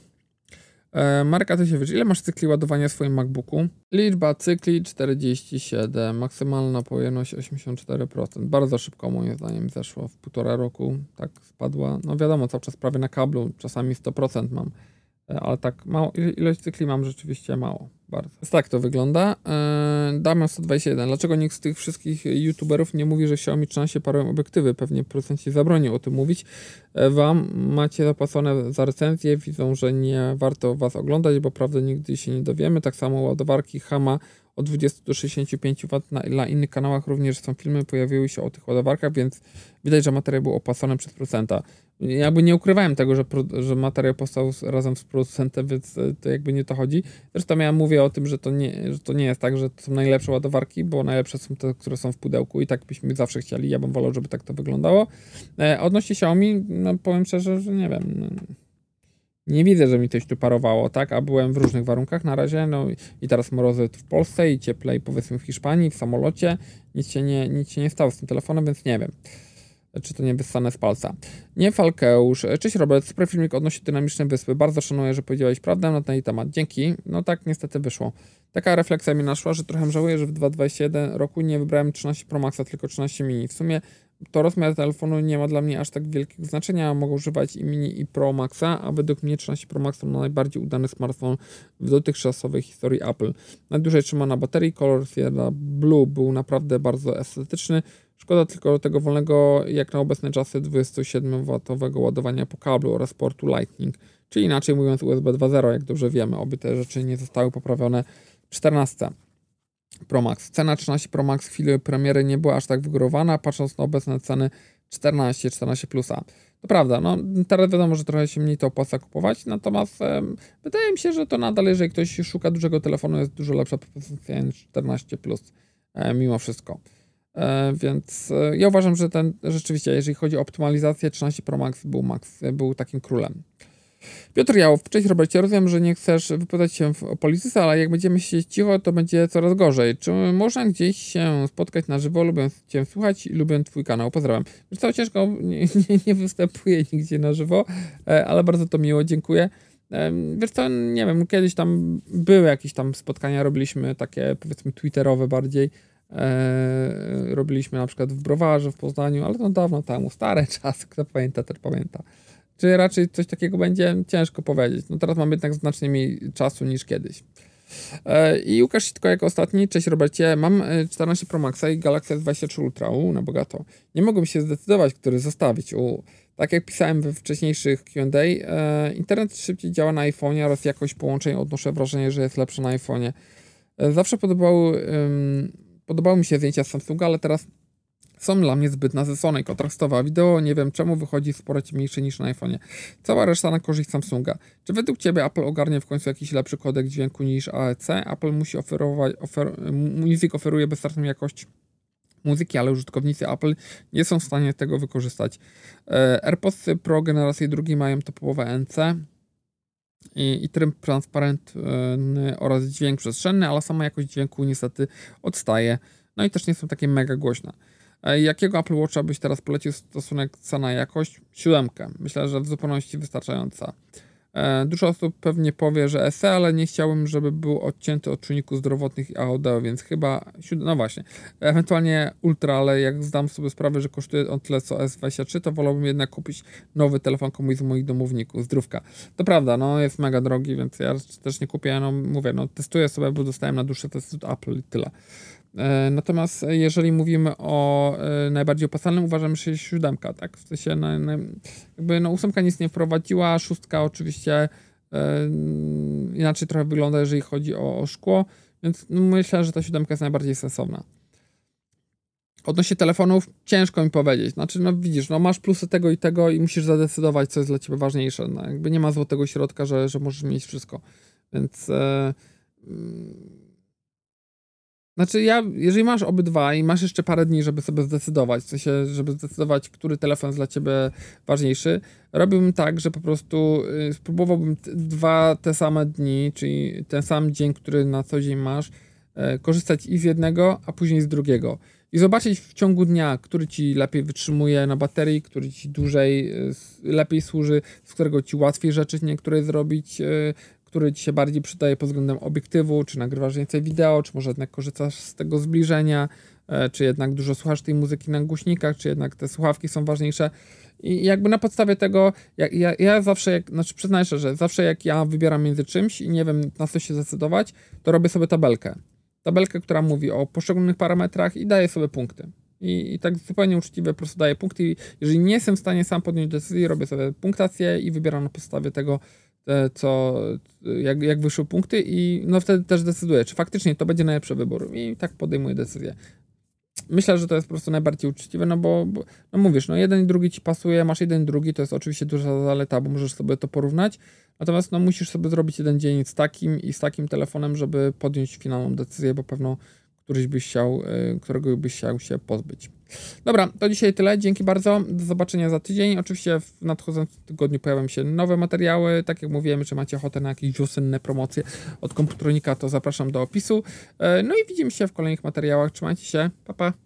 E, Marka Tysiewicz, ile masz cykli ładowania w swoim MacBooku? Liczba cykli 47, maksymalna pojemność 84%. Bardzo szybko moim zdaniem zeszło, w półtora roku tak spadła. No wiadomo, cały czas prawie na kablu, czasami 100% mam. E, ale tak mało, ilość cykli mam rzeczywiście mało, bardzo. Tak to wygląda. Eee, Damian 121. Dlaczego nikt z tych wszystkich youtuberów nie mówi, że Xiaomi 13 parują obiektywy? Pewnie producenci zabronił o tym mówić. E, wam macie zapłacone za recenzję, widzą, że nie warto was oglądać, bo prawdę nigdy się nie dowiemy. Tak samo ładowarki Hama od 20 do 65 W na, na innych kanałach również są filmy, pojawiły się o tych ładowarkach, więc widać, że materiał był opłacony przez producenta. Jakby nie ukrywałem tego, że, że materiał powstał razem z producentem, więc e, to jakby nie to chodzi. Zresztą ja mówię o tym, że to, nie, że to nie jest tak, że to są najlepsze ładowarki, bo najlepsze są te, które są w pudełku i tak byśmy zawsze chcieli. Ja bym wolał, żeby tak to wyglądało. E, odnośnie Xiaomi, no powiem szczerze, że nie wiem. No, nie widzę, że mi coś tu parowało, tak? A byłem w różnych warunkach na razie, no i teraz mrozy w Polsce i cieplej powiedzmy w Hiszpanii, w samolocie. Nic się nie, nic się nie stało z tym telefonem, więc nie wiem czy to nie wysane z palca. Nie Falkeusz. Cześć Robert, super filmik odnośnie dynamicznej wyspy. Bardzo szanuję, że powiedziałeś prawdę na ten temat. Dzięki. No tak niestety wyszło. Taka refleksja mi naszła, że trochę żałuję, że w 2021 roku nie wybrałem 13 Pro Maxa, tylko 13 mini. W sumie to rozmiar telefonu nie ma dla mnie aż tak wielkiego znaczenia. Mogę używać i mini i Pro Maxa, a według mnie 13 Pro Max to najbardziej udany smartfon w dotychczasowej historii Apple. Najdłużej trzyma na baterii, kolor Sierra Blue był naprawdę bardzo estetyczny. Szkoda tylko tego wolnego, jak na obecne czasy, 27W ładowania po kablu oraz portu Lightning, czyli inaczej mówiąc USB 2.0, jak dobrze wiemy. Obie te rzeczy nie zostały poprawione 14. Pro Max. Cena 13 Pro Max w chwili premiery nie była aż tak wygórowana, patrząc na obecne ceny 14, 14 Plusa. To prawda, no teraz wiadomo, że trochę się mniej to opłaca kupować, natomiast wydaje mi się, że to nadal, jeżeli ktoś szuka dużego telefonu, jest dużo lepsza propozycja niż 14 Plus, e, mimo wszystko. E, więc e, ja uważam, że ten rzeczywiście, jeżeli chodzi o optymalizację, 13 Pro Max był, Max, był takim królem. Piotr Jałow, cześć Robercie, rozumiem, że nie chcesz wypowiadać się o polityce, ale jak będziemy siedzieć cicho, to będzie coraz gorzej. Czy można gdzieś się spotkać na żywo? Lubię Cię słuchać i lubię Twój kanał. Pozdrawiam. Wiesz co, ciężko, nie, nie, nie występuję nigdzie na żywo, e, ale bardzo to miło, dziękuję. Wiesz co, nie wiem, kiedyś tam były jakieś tam spotkania, robiliśmy takie powiedzmy twitterowe bardziej, e, robiliśmy na przykład w Browarze w Poznaniu, ale to dawno temu, stare czasy, kto pamięta, ten pamięta. Czy raczej coś takiego będzie? Ciężko powiedzieć. No teraz mam jednak znacznie mniej czasu niż kiedyś. E, I Łukasz tylko jako ostatni. Cześć Robercie. Mam 14 e, Pro Maxa i Galaxy S23 Ultra. U, na bogato. Nie mogłem się zdecydować, który zostawić. U, tak jak pisałem we wcześniejszych Q&A, e, internet szybciej działa na iPhone'ie oraz jakość połączeń odnoszę wrażenie, że jest lepsze na iPhone'ie. E, zawsze podobały, podobały mi się zdjęcia z Samsunga, ale teraz są dla mnie zbyt nasycone i kontrastowe. Wideo nie wiem czemu wychodzi sporo ciemniejsze niż na iPhone'ie. Cała reszta na korzyść Samsunga. Czy według Ciebie Apple ogarnie w końcu jakiś lepszy kodek dźwięku niż AEC? Apple musi oferować, ofer, Music oferuje bezstratną jakość muzyki, ale użytkownicy Apple nie są w stanie tego wykorzystać. E, AirPods Pro generacji drugiej mają topowe NC i, i tryb transparentny oraz dźwięk przestrzenny, ale sama jakość dźwięku niestety odstaje. No i też nie są takie mega głośne. E, jakiego Apple Watcha byś teraz polecił stosunek cena-jakość? Siódemkę. Myślę, że w zupełności wystarczająca. E, dużo osób pewnie powie, że SE, ale nie chciałbym, żeby był odcięty od czynników zdrowotnych i audio, więc chyba, no właśnie, ewentualnie Ultra, ale jak zdam sobie sprawę, że kosztuje on tyle co S23, to wolałbym jednak kupić nowy telefon komuś z moich domowników, zdrówka. To prawda, no jest mega drogi, więc ja też nie kupię, no mówię, no testuję sobie, bo dostałem na dłuższe testy od Apple i tyle. E, natomiast jeżeli mówimy o e, najbardziej opłacalnym, uważam, że jest siódemka, tak? W sensie na, na, jakby no ósemka nic nie wprowadziła, szóstka oczywiście e, inaczej trochę wygląda, jeżeli chodzi o, o szkło, więc no myślę, że ta siódemka jest najbardziej sensowna. Odnośnie telefonów, ciężko mi powiedzieć. Znaczy, no widzisz, no masz plusy tego i tego i musisz zadecydować, co jest dla ciebie ważniejsze. No, jakby nie ma złotego środka, że, że możesz mieć wszystko. Więc e, znaczy ja, jeżeli masz obydwa i masz jeszcze parę dni, żeby sobie zdecydować, w sensie, żeby zdecydować, który telefon jest dla ciebie ważniejszy, robiłbym tak, że po prostu y, spróbowałbym dwa te same dni, czyli ten sam dzień, który na co dzień masz, y, korzystać i z jednego, a później z drugiego. I zobaczyć w ciągu dnia, który ci lepiej wytrzymuje na baterii, który ci dłużej, y, lepiej służy, z którego ci łatwiej rzeczy niektóre zrobić, y, który Ci się bardziej przydaje pod względem obiektywu, czy nagrywasz więcej wideo, czy może jednak korzystasz z tego zbliżenia, e, czy jednak dużo słuchasz tej muzyki na głośnikach, czy jednak te słuchawki są ważniejsze. I jakby na podstawie tego, ja, ja, ja zawsze, jak, znaczy przyznaję szczerze, zawsze jak ja wybieram między czymś i nie wiem na co się zdecydować, to robię sobie tabelkę. Tabelkę, która mówi o poszczególnych parametrach i daję sobie punkty. I, I, tak zupełnie uczciwie po prostu daję punkty. Jeżeli nie jestem w stanie sam podjąć decyzji, robię sobie punktację i wybieram na podstawie tego, co, jak, jak wyszły punkty i no wtedy też decyduję, czy faktycznie to będzie najlepszy wybór i tak podejmuję decyzję. Myślę, że to jest po prostu najbardziej uczciwe, no bo, bo no mówisz, no jeden i drugi ci pasuje, masz jeden i drugi, to jest oczywiście duża zaleta, bo możesz sobie to porównać, natomiast no musisz sobie zrobić jeden dzień z takim i z takim telefonem, żeby podjąć finalną decyzję, bo pewno któryś byś chciał, y, którego byś chciał się pozbyć. Dobra, to dzisiaj tyle. Dzięki bardzo. Do zobaczenia za tydzień. Oczywiście w nadchodzącym tygodniu pojawią się nowe materiały. Tak jak mówiłem, czy macie ochotę na jakieś wiosenne promocje od komputronika, to zapraszam do opisu. E, no i widzimy się w kolejnych materiałach. Trzymajcie się. Pa, pa.